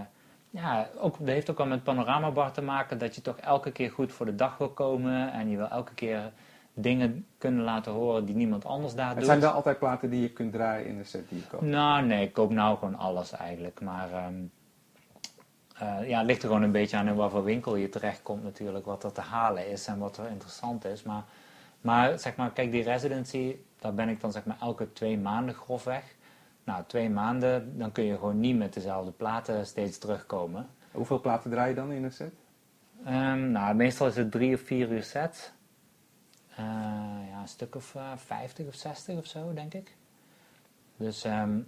ja, ook, dat heeft ook wel met panoramabar te maken, dat je toch elke keer goed voor de dag wil komen en je wil elke keer dingen kunnen laten horen die niemand anders daar Het doet. zijn wel altijd platen die je kunt draaien in de set die je koopt. Nou, nee, ik koop nou gewoon alles eigenlijk. Maar ehm, eh, ja, het ligt er gewoon een beetje aan in wat voor winkel je terechtkomt natuurlijk. Wat er te halen is en wat er interessant is. Maar, maar zeg maar, kijk, die residency, daar ben ik dan zeg maar elke twee maanden grofweg. Nou, twee maanden, dan kun je gewoon niet met dezelfde platen steeds terugkomen. Hoeveel platen draai je dan in een set? Ehm, nou, meestal is het drie of vier uur set. Eh, ja, een stuk of eh, 50 of 60 of zo, denk ik. Dus, ehm,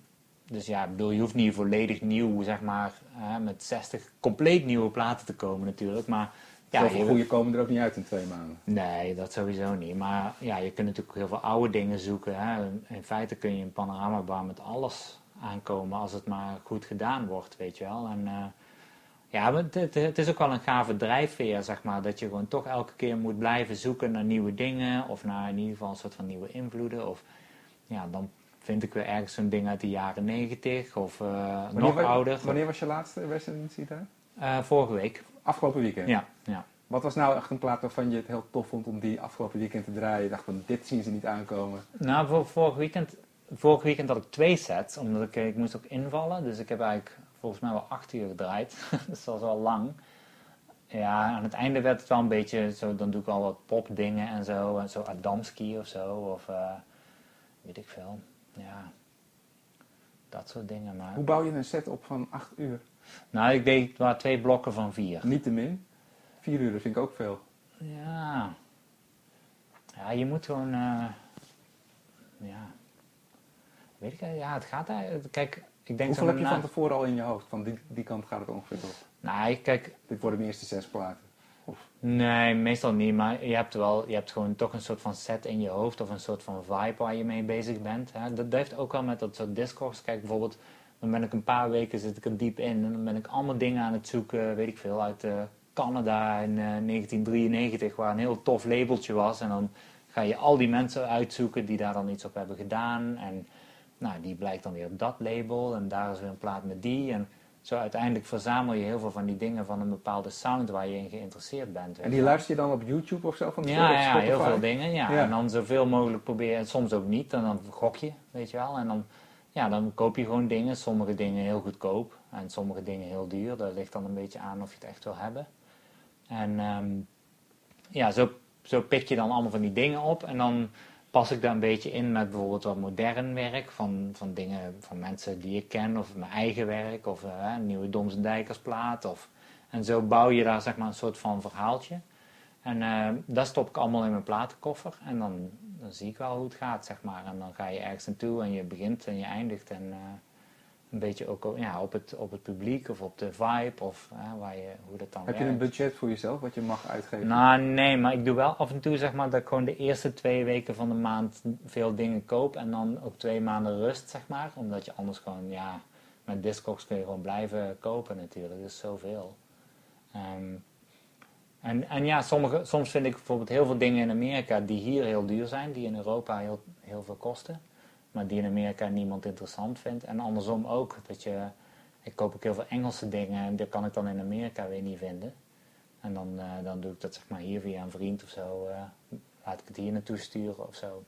dus ja, ik bedoel, je hoeft niet volledig nieuw, zeg maar, met 60 compleet nieuwe platen te komen natuurlijk. Maar ja, Zoveel goede komen er ook niet uit in twee maanden. Nee, dat sowieso niet. Maar ja, je kunt natuurlijk heel veel oude dingen zoeken. Hè. In feite kun je een panoramabar met alles aankomen als het maar goed gedaan wordt, weet je wel. En eh, ja, het, het, het is ook wel een gave drijfveer, zeg maar. Dat je gewoon toch elke keer moet blijven zoeken naar nieuwe dingen. Of naar in ieder geval een soort van nieuwe invloeden. Of ja, dan vind ik weer ergens zo'n ding uit de jaren negentig. Of eh, nog ouder. Wanneer was je laatste residency daar? Eh, vorige week. Afgelopen weekend. Ja, ja. Wat was nou echt een plaat waarvan je het heel tof vond om die afgelopen weekend te draaien? Je dacht van dit zien ze niet aankomen. Nou, voor, vorig, weekend, vorig weekend had ik twee sets, omdat ik, ik moest ook invallen. Dus ik heb eigenlijk volgens mij wel acht uur gedraaid. dus dat was wel lang. Ja, aan het einde werd het wel een beetje zo, dan doe ik al wat popdingen en zo. En zo Adamski of zo, of eh, weet ik veel. Ja, dat soort dingen. Maar, Hoe bouw je een set op van 8 uur? Nou, ik deed maar twee blokken van vier. Niet te min. 4 uur vind ik ook veel. Ja. Ja, je moet gewoon. eh, ja. Weet ik, ja, het gaat eigenlijk. Kijk, ik denk Hoeveel heb je na- van tevoren al in je hoofd? Van die, die kant gaat het ongeveer op. Nou, kijk, Dit worden de eerste zes platen. Of, Nee, meestal niet, maar je hebt wel, je hebt gewoon toch een soort van set in je hoofd of een soort van vibe waar je mee bezig bent. Hè. Dat, dat heeft ook wel met dat soort discogs. Kijk, bijvoorbeeld, dan ben ik een paar weken zit ik er diep in en dan ben ik allemaal dingen aan het zoeken, weet ik veel, uit eh, Canada in eh, 1993, waar een heel tof labeltje was. En dan ga je al die mensen uitzoeken die daar dan iets op hebben gedaan. En nou, die blijkt dan weer op dat label en daar is weer een plaat met die. En zo uiteindelijk verzamel je heel veel van die dingen van een bepaalde sound waar je in geïnteresseerd bent. en die je. luister je dan op YouTube of zo? Van Ja, ja, heel veel dingen. Ja. Ja. En dan zoveel mogelijk proberen, en soms ook niet, en dan gok je, weet je wel. En dan, ja, dan koop je gewoon dingen, sommige dingen heel goedkoop en sommige dingen heel duur. Dat ligt dan een beetje aan of je het echt wil hebben. En ehm, ja, zo, zo pik je dan allemaal van die dingen op en dan pas ik daar een beetje in met bijvoorbeeld wat modern werk van, van dingen van mensen die ik ken of mijn eigen werk of eh, nieuwe Doms en Dijkersplaat. Of, en zo bouw je daar zeg maar een soort van verhaaltje. En eh, dat stop ik allemaal in mijn platenkoffer. En dan, dan zie ik wel hoe het gaat, zeg maar. En dan ga je ergens naartoe en je begint en je eindigt. En eh, een beetje ook ja, op, het, op het publiek of op de vibe of eh, waar je, hoe dat dan Heb je een budget voor jezelf wat je mag uitgeven? Nou, nee, maar ik doe wel af en toe zeg maar dat ik gewoon de eerste twee weken van de maand veel dingen koop en dan ook twee maanden rust, zeg maar. Omdat je anders gewoon, ja, met Discogs kun je gewoon blijven kopen natuurlijk. Dat is zoveel. Ehm, en, en ja, sommige, soms vind ik bijvoorbeeld heel veel dingen in Amerika die hier heel duur zijn, die in Europa heel, heel veel kosten. Maar die in Amerika niemand interessant vindt. En andersom ook, dat je, ik koop ook heel veel Engelse dingen en die kan ik dan in Amerika weer niet vinden. En dan, eh, dan doe ik dat zeg maar hier via een vriend of zo. eh, laat ik het hier naartoe sturen of zo.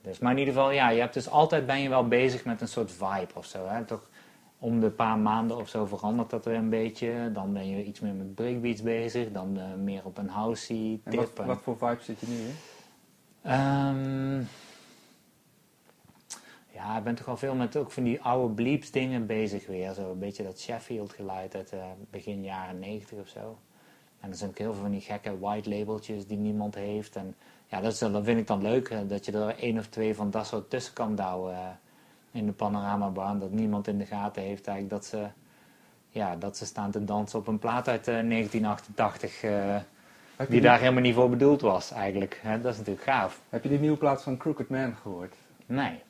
Dus, maar in ieder geval, ja, je hebt dus altijd ben je wel bezig met een soort vibe of zo. Hè? Toch om de paar maanden of zo verandert dat weer een beetje. Dan ben je iets meer met breakbeats bezig. Dan eh, meer op een housey tip. wat, en- wat voor vibe zit je nu in? Ehm, ja, ik ben toch wel veel met ook van die oude bleeps dingen bezig weer. Zo een beetje dat Sheffield geluid uit eh, begin jaren 90 of zo. En er zijn ook heel veel van die gekke white labeltjes die niemand heeft. En ja, dat, is, dan- dat vind ik dan leuk, eh, dat je er één of twee van dat soort tussen kan douwen in de panoramabaan. Dat niemand in de gaten heeft eigenlijk dat ze, ja, dat ze staan te dansen op een plaat uit eh, 1988. eh, die die, daar helemaal niet voor bedoeld was eigenlijk. Hè? Dat is natuurlijk gaaf. heb je die nieuwe plaat van Crooked Man gehoord? Nee.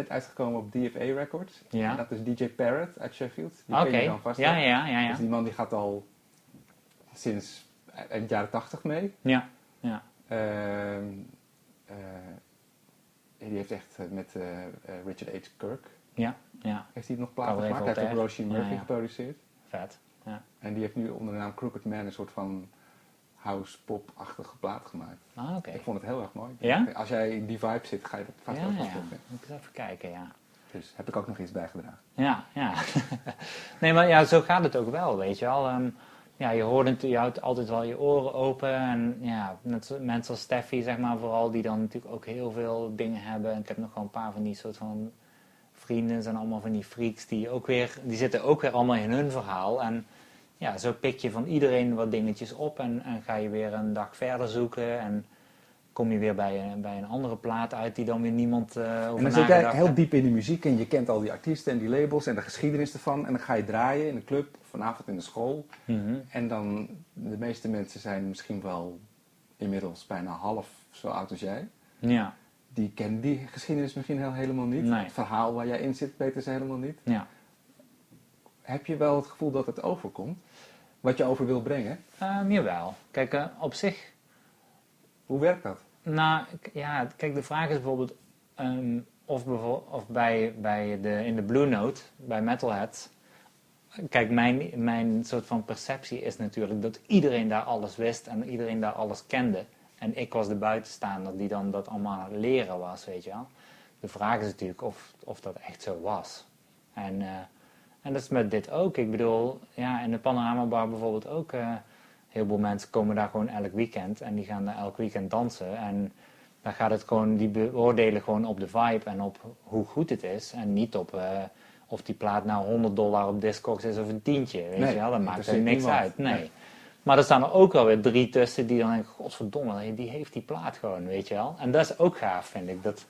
Net uitgekomen op DFA Records. Ja. En dat is DJ Parrot uit Sheffield. Die Oké. ken je dan vast Ja, ja, ja, ja. Dus die man die gaat al sinds eind jaren 80 mee. Ja, ja. Ehm, eh, die heeft echt eh, met eh, Richard H. Kirk, Ja, ja. heeft hij nog platen gemaakt. Hij heeft ook. Roisin Murphy Ja, ja. geproduceerd. Vet. Ja. En die heeft nu onder de naam Crooked Man een soort van house-pop-achtige plaat gemaakt. Ah. Ik vond het heel erg mooi. Ja? Als jij in die vibe zit, ga je dat vast Ja, ook ja. wel vinden. Moet ik eens even kijken, ja. Dus heb ik ook nog iets bijgedragen. Ja, ja. nee, maar ja, zo gaat het ook wel, weet je wel. Ehm, ja, je hoort het, je houdt altijd wel je oren open. En ja, mensen als Steffi, zeg maar, vooral, die dan natuurlijk ook heel veel dingen hebben. En ik heb nog wel een paar van die soort van vrienden, zijn allemaal van die freaks, die ook weer, die zitten ook weer allemaal in hun verhaal. En ja, zo pik je van iedereen wat dingetjes op en, en ga je weer een dag verder zoeken. En kom je weer bij een, bij een andere plaat uit die dan weer niemand eh over En dan zit jij nagedacht heel diep in de muziek en je kent al die artiesten en die labels en de geschiedenis ervan. En dan ga je draaien in een club, vanavond in de school. Mhm. En dan, de meeste mensen zijn misschien wel inmiddels bijna half zo oud als jij. Ja, Die kennen die geschiedenis misschien heel, helemaal niet. Nee. Het verhaal waar jij in zit weten ze helemaal niet. ja. Heb je wel het gevoel dat het overkomt? Wat je over wil brengen? Ehm, jawel. Kijk, eh, op zich, Hoe werkt dat? nou, ja, kijk, de vraag is bijvoorbeeld ehm, of, of bij, bij de, in de Blue Note, bij Metalhead, kijk, mijn, mijn soort van perceptie is natuurlijk dat iedereen daar alles wist en iedereen daar alles kende. En ik was de buitenstaander die dan dat allemaal aan het leren was, weet je wel. De vraag is natuurlijk of, of dat echt zo was. En, eh, en dat is met dit ook. Ik bedoel, ja, in de Panorama Bar bijvoorbeeld ook. eh, heel veel mensen komen daar gewoon elk weekend en die gaan daar elk weekend dansen. En dan gaat het gewoon, die beoordelen gewoon op de vibe en op hoe goed het is. En niet op eh, of die plaat nou 100 dollar op Discogs is of een tientje. Weet Nee, je wel, dat maakt er niks niemand. uit. Nee. Nee. Maar er staan er ook wel weer drie tussen die dan denken, godverdomme, die heeft die plaat gewoon, weet je wel. En dat is ook gaaf, vind ik. Dat,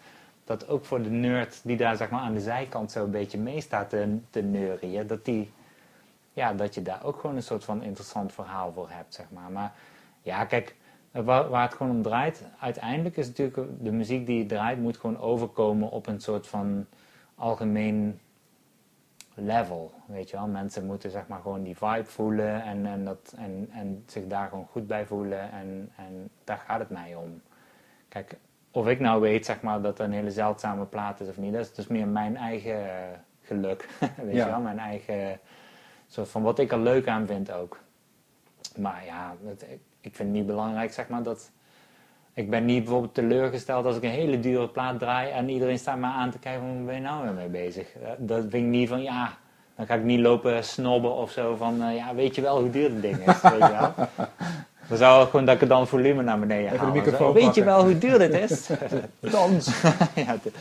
dat ook voor de nerd die daar zeg maar aan de zijkant zo een beetje mee staat te, neurien, dat, die, ja, dat je daar ook gewoon een soort van interessant verhaal voor hebt, zeg maar. Maar ja, kijk, waar, waar het gewoon om draait, uiteindelijk is natuurlijk de muziek die je draait, moet gewoon overkomen op een soort van algemeen level, weet je wel. Mensen moeten zeg maar gewoon die vibe voelen en, en, dat, en, en zich daar gewoon goed bij voelen en, en daar gaat het mij om. Kijk, of ik nou weet zeg maar dat het een hele zeldzame plaat is of niet, dat is dus meer mijn eigen eh, geluk, weet Ja. je wel. Mijn eigen soort van wat ik er leuk aan vind ook. Maar ja, het, ik, vind het niet belangrijk zeg maar dat... Ik ben niet bijvoorbeeld teleurgesteld als ik een hele dure plaat draai en iedereen staat me aan te kijken van waar ben je nou weer mee bezig. Eh, Dat vind ik niet van ja, dan ga ik niet lopen snobben of zo van eh, ja, weet je wel hoe duur het ding is, weet je wel. Dan zou ik gewoon dat ik dan volume naar beneden Even de haal. microfoon Zo, Weet je wel hoe duur dit is? Dans! ja, de-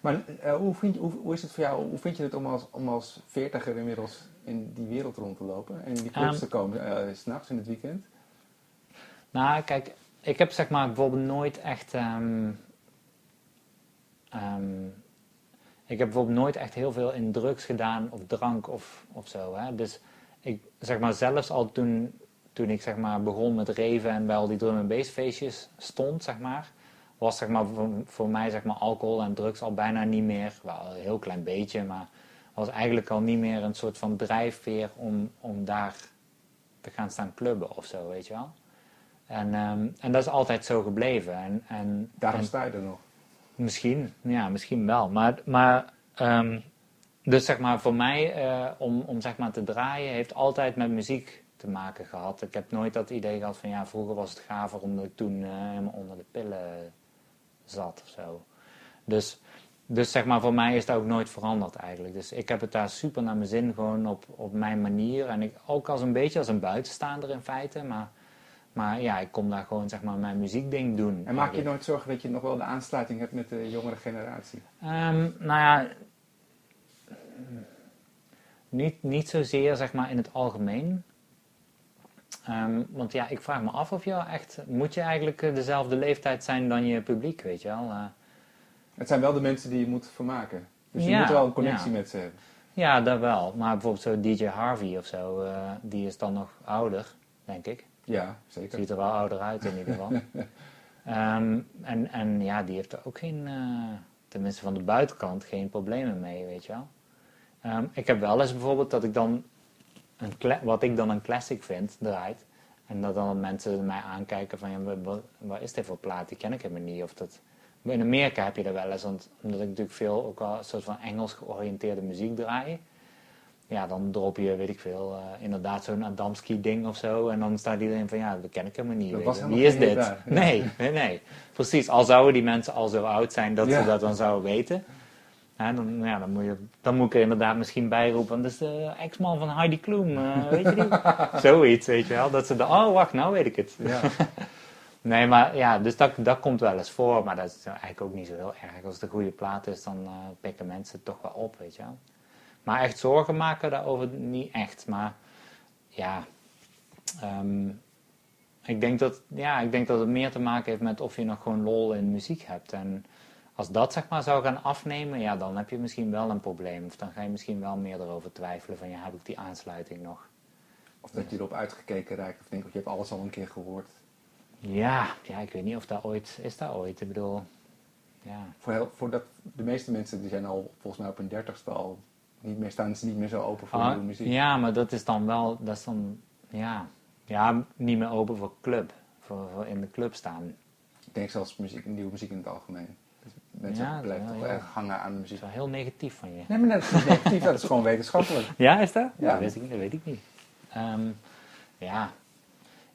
Maar eh, hoe, vind je, hoe, hoe is het voor jou, hoe vind je het om als, om als veertiger inmiddels in die wereld rond te lopen? En in die clubs Ehm. te komen, eh, s s'nachts in het weekend? Nou, kijk, ik heb zeg maar bijvoorbeeld nooit echt. ehm, ehm, ik heb bijvoorbeeld nooit echt heel veel in drugs gedaan of drank of, of zo. Hè? Dus ik zeg maar zelfs al toen, toen ik zeg maar begon met reven en bij al die drum en bass feestjes stond, zeg maar, was zeg maar voor, voor mij zeg maar alcohol en drugs al bijna niet meer, wel een heel klein beetje, maar was eigenlijk al niet meer een soort van drijfveer om, om daar te gaan staan clubben of zo, weet je wel. En, ehm, en dat is altijd zo gebleven. En, en, Daarom en sta je er nog. misschien, ja, misschien wel. Maar, maar ehm, dus zeg maar voor mij, eh, om, om zeg maar te draaien, heeft altijd met muziek te maken gehad. Ik heb nooit dat idee gehad van ja, vroeger was het gaver omdat ik toen eh, helemaal onder de pillen zat of zo. Dus, dus zeg maar voor mij is dat ook nooit veranderd eigenlijk. Dus ik heb het daar super naar mijn zin, gewoon op, op mijn manier. En ik ook als een beetje als een buitenstaander in feite, maar... Maar ja, ik kom daar gewoon zeg maar mijn muziekding doen. En maak je nooit zorgen dat je nog wel de aansluiting hebt met de jongere generatie? Ehm, nou ja, niet, niet zozeer zeg maar in het algemeen. Ehm, want ja, ik vraag me af of je echt, moet je eigenlijk eh, dezelfde leeftijd zijn dan je publiek, weet je wel? Eh, Het zijn wel de mensen die je moet vermaken. Dus je Ja, moet wel een connectie ja. met ze hebben. ja, dat wel. Maar bijvoorbeeld zo DJ Harvey of zo, eh, die is dan nog ouder, denk ik. Ja, zeker. Ziet er wel ouder uit in ieder geval. Ehm, en, en ja, die heeft er ook geen, eh, tenminste van de buitenkant, geen problemen mee, weet je wel. Ehm, ik heb wel eens bijvoorbeeld dat ik dan, een wat ik dan een classic vind, draait. En dat dan mensen mij aankijken van, ja, wat, is dit voor plaat? Die ken ik helemaal niet. Of dat, in Amerika heb je dat wel eens, want, omdat ik natuurlijk veel ook wel een soort van Engels georiënteerde muziek draai. Ja, dan drop je, weet ik veel, eh, inderdaad zo'n Adamski ding of zo. En dan staat iedereen van, ja, dat ken ik helemaal niet. Dat weet was je. helemaal Wie is dit? daar. Ja. Nee, nee, nee. Precies, al zouden die mensen al zo oud zijn dat Ja. ze dat dan zouden weten. Ja, dan, ja, dan, moet je, dan moet ik er inderdaad misschien bij roepen, want dat is de ex-man van Heidi Klum, eh, weet je die? Zoiets, weet je wel. Dat ze de, oh wacht, nou weet ik het. Ja. Nee, maar ja, dus dat, dat komt wel eens voor, maar dat is eigenlijk ook niet zo heel erg. Als het een goede plaat is, dan eh, pikken mensen het toch wel op, weet je wel. Maar echt zorgen maken daarover niet echt. Maar ja, ehm, ik, denk dat, ja, ik denk dat het meer te maken heeft met of je nog gewoon lol in muziek hebt. En als dat zeg maar zou gaan afnemen, ja, dan heb je misschien wel een probleem. Of dan ga je misschien wel meer erover twijfelen van ja, heb ik die aansluiting nog? Of dat je erop uitgekeken raakt of denkt, of je hebt alles al een keer gehoord. Ja, ja, ik weet niet of dat ooit, is dat ooit? Ik bedoel, ja. Voor, heel, voor dat, de meeste mensen die zijn al volgens mij op hun dertigste al niet meer, staan ze niet meer zo open voor Ah, nieuwe muziek. ja, maar dat is dan wel, dat is dan, ja, ja niet meer open voor club, voor, voor in de club staan. Ik denk zelfs muziek, nieuwe muziek in het algemeen. Mensen Ja, blijven toch erg hangen aan de Dat muziek. is wel heel negatief van je. Nee, maar dat is niet negatief, dat is gewoon wetenschappelijk. Ja, is dat? Ja. Dat, weet ik, dat weet ik niet. Ehm, ja.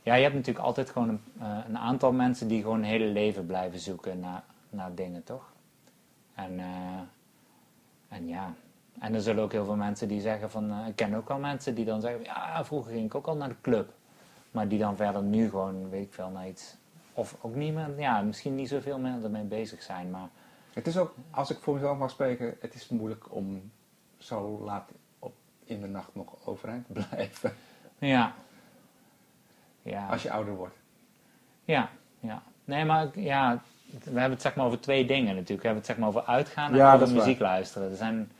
ja, je hebt natuurlijk altijd gewoon een, eh, een aantal mensen die gewoon hun hele leven blijven zoeken naar, naar dingen, toch? En, eh, en ja, en er zullen ook heel veel mensen die zeggen van, eh, ik ken ook al mensen die dan zeggen, ja, vroeger ging ik ook al naar de club. Maar die dan verder nu gewoon, weet ik veel, naar iets... Of ook niet meer, ja, misschien niet zoveel meer ermee bezig zijn, maar... Het is ook, als ik voor mezelf mag spreken, het is moeilijk om zo laat op, in de nacht nog overeind te blijven. Ja. Ja. Als je ouder wordt. Ja, ja. Nee, maar ja, we hebben het zeg maar over twee dingen natuurlijk. We hebben het zeg maar over uitgaan en Ja, over waar. muziek luisteren. Er zijn,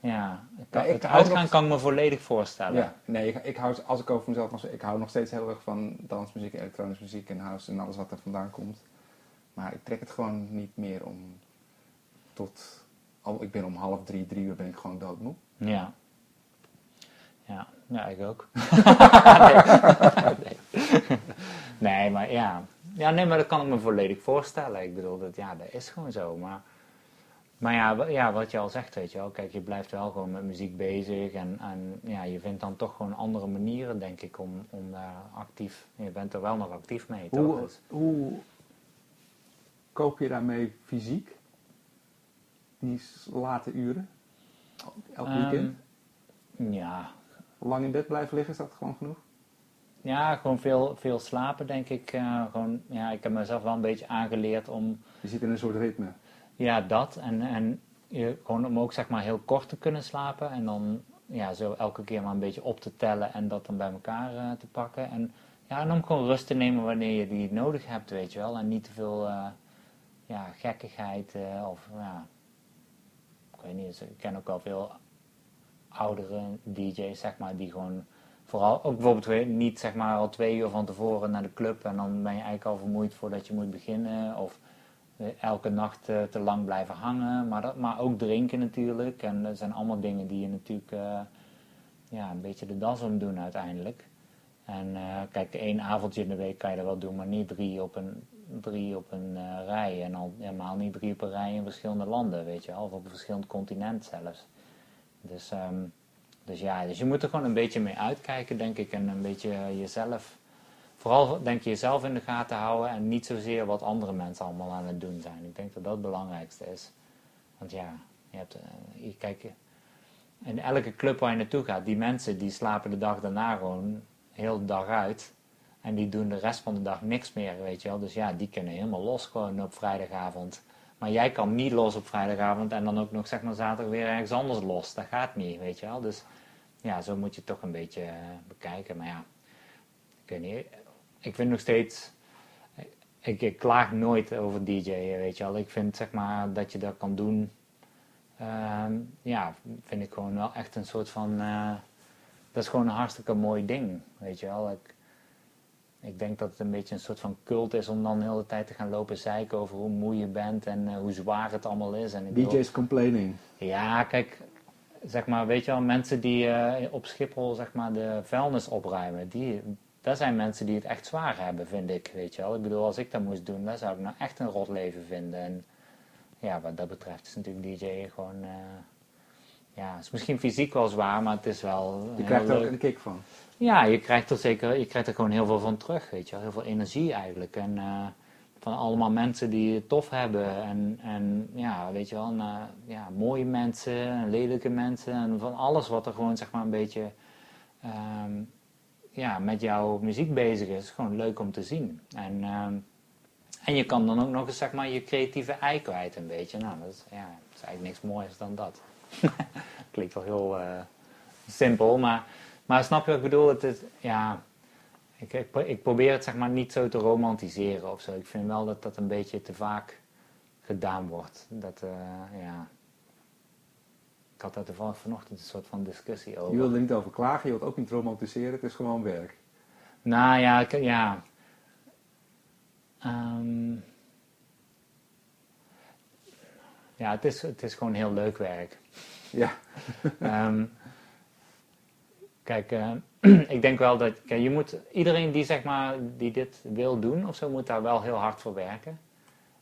ja, kan- Ja, ik het uitgaan nog- kan ik me volledig voorstellen. Ja, nee, ik, ik hou, als ik over mezelf mag ik hou nog steeds heel erg van dansmuziek, elektronische muziek en house en alles wat er vandaan komt. Maar ik trek het gewoon niet meer om tot, al, ik ben om half drie, drie uur ben ik gewoon doodmoe. Ja. Ja, ja ik ook. nee. nee, maar ja. Ja, nee, maar dat kan ik me volledig voorstellen. Ik bedoel, dat, ja, dat is gewoon zo. Maar, maar ja, ja, wat je al zegt, weet je wel. Kijk, je blijft wel gewoon met muziek bezig. En, en ja, je vindt dan toch gewoon andere manieren, denk ik, om, om daar actief... Je bent er wel nog actief mee, toch? Hoe, Dus- hoe koop je daarmee fysiek? Die late uren? Elk weekend? Ehm, ja, Lang in bed blijven liggen, is dat gewoon genoeg? ja, gewoon veel, veel slapen, denk ik. Eh, gewoon, ja, ik heb mezelf wel een beetje aangeleerd om... Je zit in een soort ritme. Ja, dat. En, en je, gewoon om ook zeg maar heel kort te kunnen slapen. En dan ja, zo elke keer maar een beetje op te tellen en dat dan bij elkaar eh, te pakken. En, ja, en om gewoon rust te nemen wanneer je die nodig hebt, weet je wel. En niet te veel eh, ja, gekkigheid of ja, ik weet niet. Ik ken ook wel veel oudere DJ's, zeg maar, die gewoon vooral ook bijvoorbeeld weer niet zeg maar al twee uur van tevoren naar de club en dan ben je eigenlijk al vermoeid voordat je moet beginnen. Of eh, elke nacht eh, te lang blijven hangen, maar, dat, maar ook drinken natuurlijk. En dat zijn allemaal dingen die je natuurlijk eh, ja, een beetje de das om doen uiteindelijk. En kijk, één avondje in de week kan je dat wel doen, maar niet drie op een, drie op een eh, rij. En al helemaal niet drie op een rij in verschillende landen, weet je wel. Of op een verschillend continent zelfs. Dus, ehm, dus ja, dus je moet er gewoon een beetje mee uitkijken, denk ik. En een beetje jezelf, vooral denk je jezelf in de gaten houden. En niet zozeer wat andere mensen allemaal aan het doen zijn. Ik denk dat dat het belangrijkste is. Want ja, je hebt, eh, je, kijk, in elke club waar je naartoe gaat, die mensen die slapen de dag daarna gewoon heel de dag uit. En die doen de rest van de dag niks meer, weet je wel. Dus ja, die kunnen helemaal los gewoon op vrijdagavond. Maar jij kan niet los op vrijdagavond en dan ook nog zeg maar zaterdag weer ergens anders los. Dat gaat niet, weet je wel. Dus ja, zo moet je toch een beetje eh, bekijken. Maar ja, ik weet niet. Ik vind nog steeds... Ik, ik klaag nooit over DJ'en, weet je wel. Ik vind zeg maar dat je dat kan doen... ehm, ja, vind ik gewoon wel echt een soort van... eh, dat is gewoon een hartstikke mooi ding, weet je wel. Ik, ik denk dat het een beetje een soort van cult is om dan de hele tijd te gaan lopen zeiken over hoe moe je bent en eh, hoe zwaar het allemaal is. En ik DJ's complaining. ja, kijk, zeg maar, weet je wel, mensen die eh, op Schiphol zeg maar de vuilnis opruimen, die, dat zijn mensen die het echt zwaar hebben, vind ik, weet je wel. Ik bedoel, als ik dat moest doen, dan zou ik nou echt een rot leven vinden. En ja, wat dat betreft is natuurlijk DJ gewoon, eh, ja, het is misschien fysiek wel zwaar, maar het is wel Je krijgt er ook een kick van. Ja, je krijgt er zeker, je krijgt er gewoon heel veel van terug, weet je wel. Heel veel energie eigenlijk. En eh, van allemaal mensen die het tof hebben. En, en ja, weet je wel, eh, ja, mooie mensen, en lelijke mensen. En van alles wat er gewoon, zeg maar, een beetje ehm, ja, met jouw muziek bezig is. Gewoon leuk om te zien. En, ehm, en je kan dan ook nog eens, zeg maar, je creatieve ei kwijt een beetje. Nou, dat is, ja, dat is eigenlijk niks moois dan dat. Klinkt wel heel eh, simpel, maar... Maar snap je wat ik bedoel? Het is, ja, ik, ik, pro- ik probeer het zeg maar niet zo te romantiseren of zo. Ik vind wel dat dat een beetje te vaak gedaan wordt. Dat, eh, ja. Ik had daar toevallig vanochtend een soort van discussie over. Je wil er niet over klagen, je wilt ook niet romantiseren, het is gewoon werk. Nou ja, ik- ja. Ehm, ja, het is, het is gewoon heel leuk werk. Ja, Ehm, kijk, eh, ik denk wel dat kijk, je moet, iedereen die, zeg maar, die dit wil doen of zo, moet daar wel heel hard voor werken.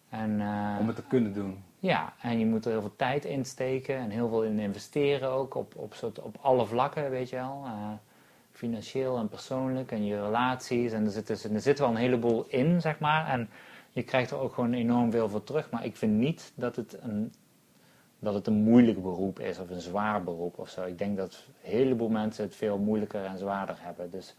En, eh, om het te kunnen doen. ja, en je moet er heel veel tijd in steken en heel veel in investeren ook op, op, soort, op alle vlakken, weet je wel. Eh, financieel en persoonlijk en je relaties. En er zit, dus, er zit wel een heleboel in, zeg maar. En je krijgt er ook gewoon enorm veel voor terug. Maar ik vind niet dat het een, dat het een moeilijk beroep is of een zwaar beroep of zo. Ik denk dat een heleboel mensen het veel moeilijker en zwaarder hebben. Dus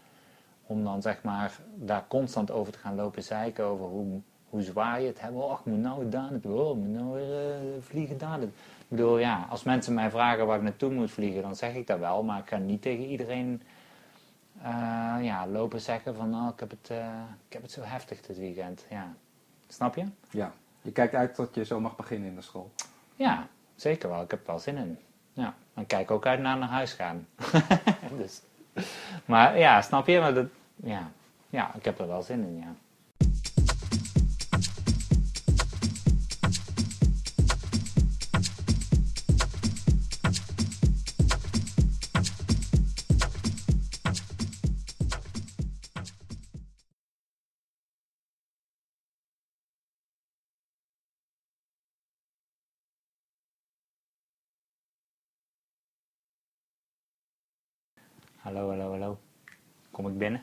om dan zeg maar daar constant over te gaan lopen zeiken over hoe, hoe zwaar je het hebt. Oh, ik moet nou. Oh, ik moet nou weer eh, vliegen daar. Ik bedoel, ja, als mensen mij vragen waar ik naartoe moet vliegen, dan zeg ik dat wel. Maar ik ga niet tegen iedereen eh, ja, lopen zeggen van, oh, ik heb, het, eh, ik heb het zo heftig dit weekend. Ja. Snap je? Ja. Je kijkt uit tot je zo mag beginnen in de school. Ja, zeker wel. Ik heb er wel zin in. Ja. En kijk ook uit naar naar huis gaan. dus. Maar ja, snap je? Maar dat, ja. ja, ik heb er wel zin in, ja. Hallo, hallo, hallo. Kom ik binnen?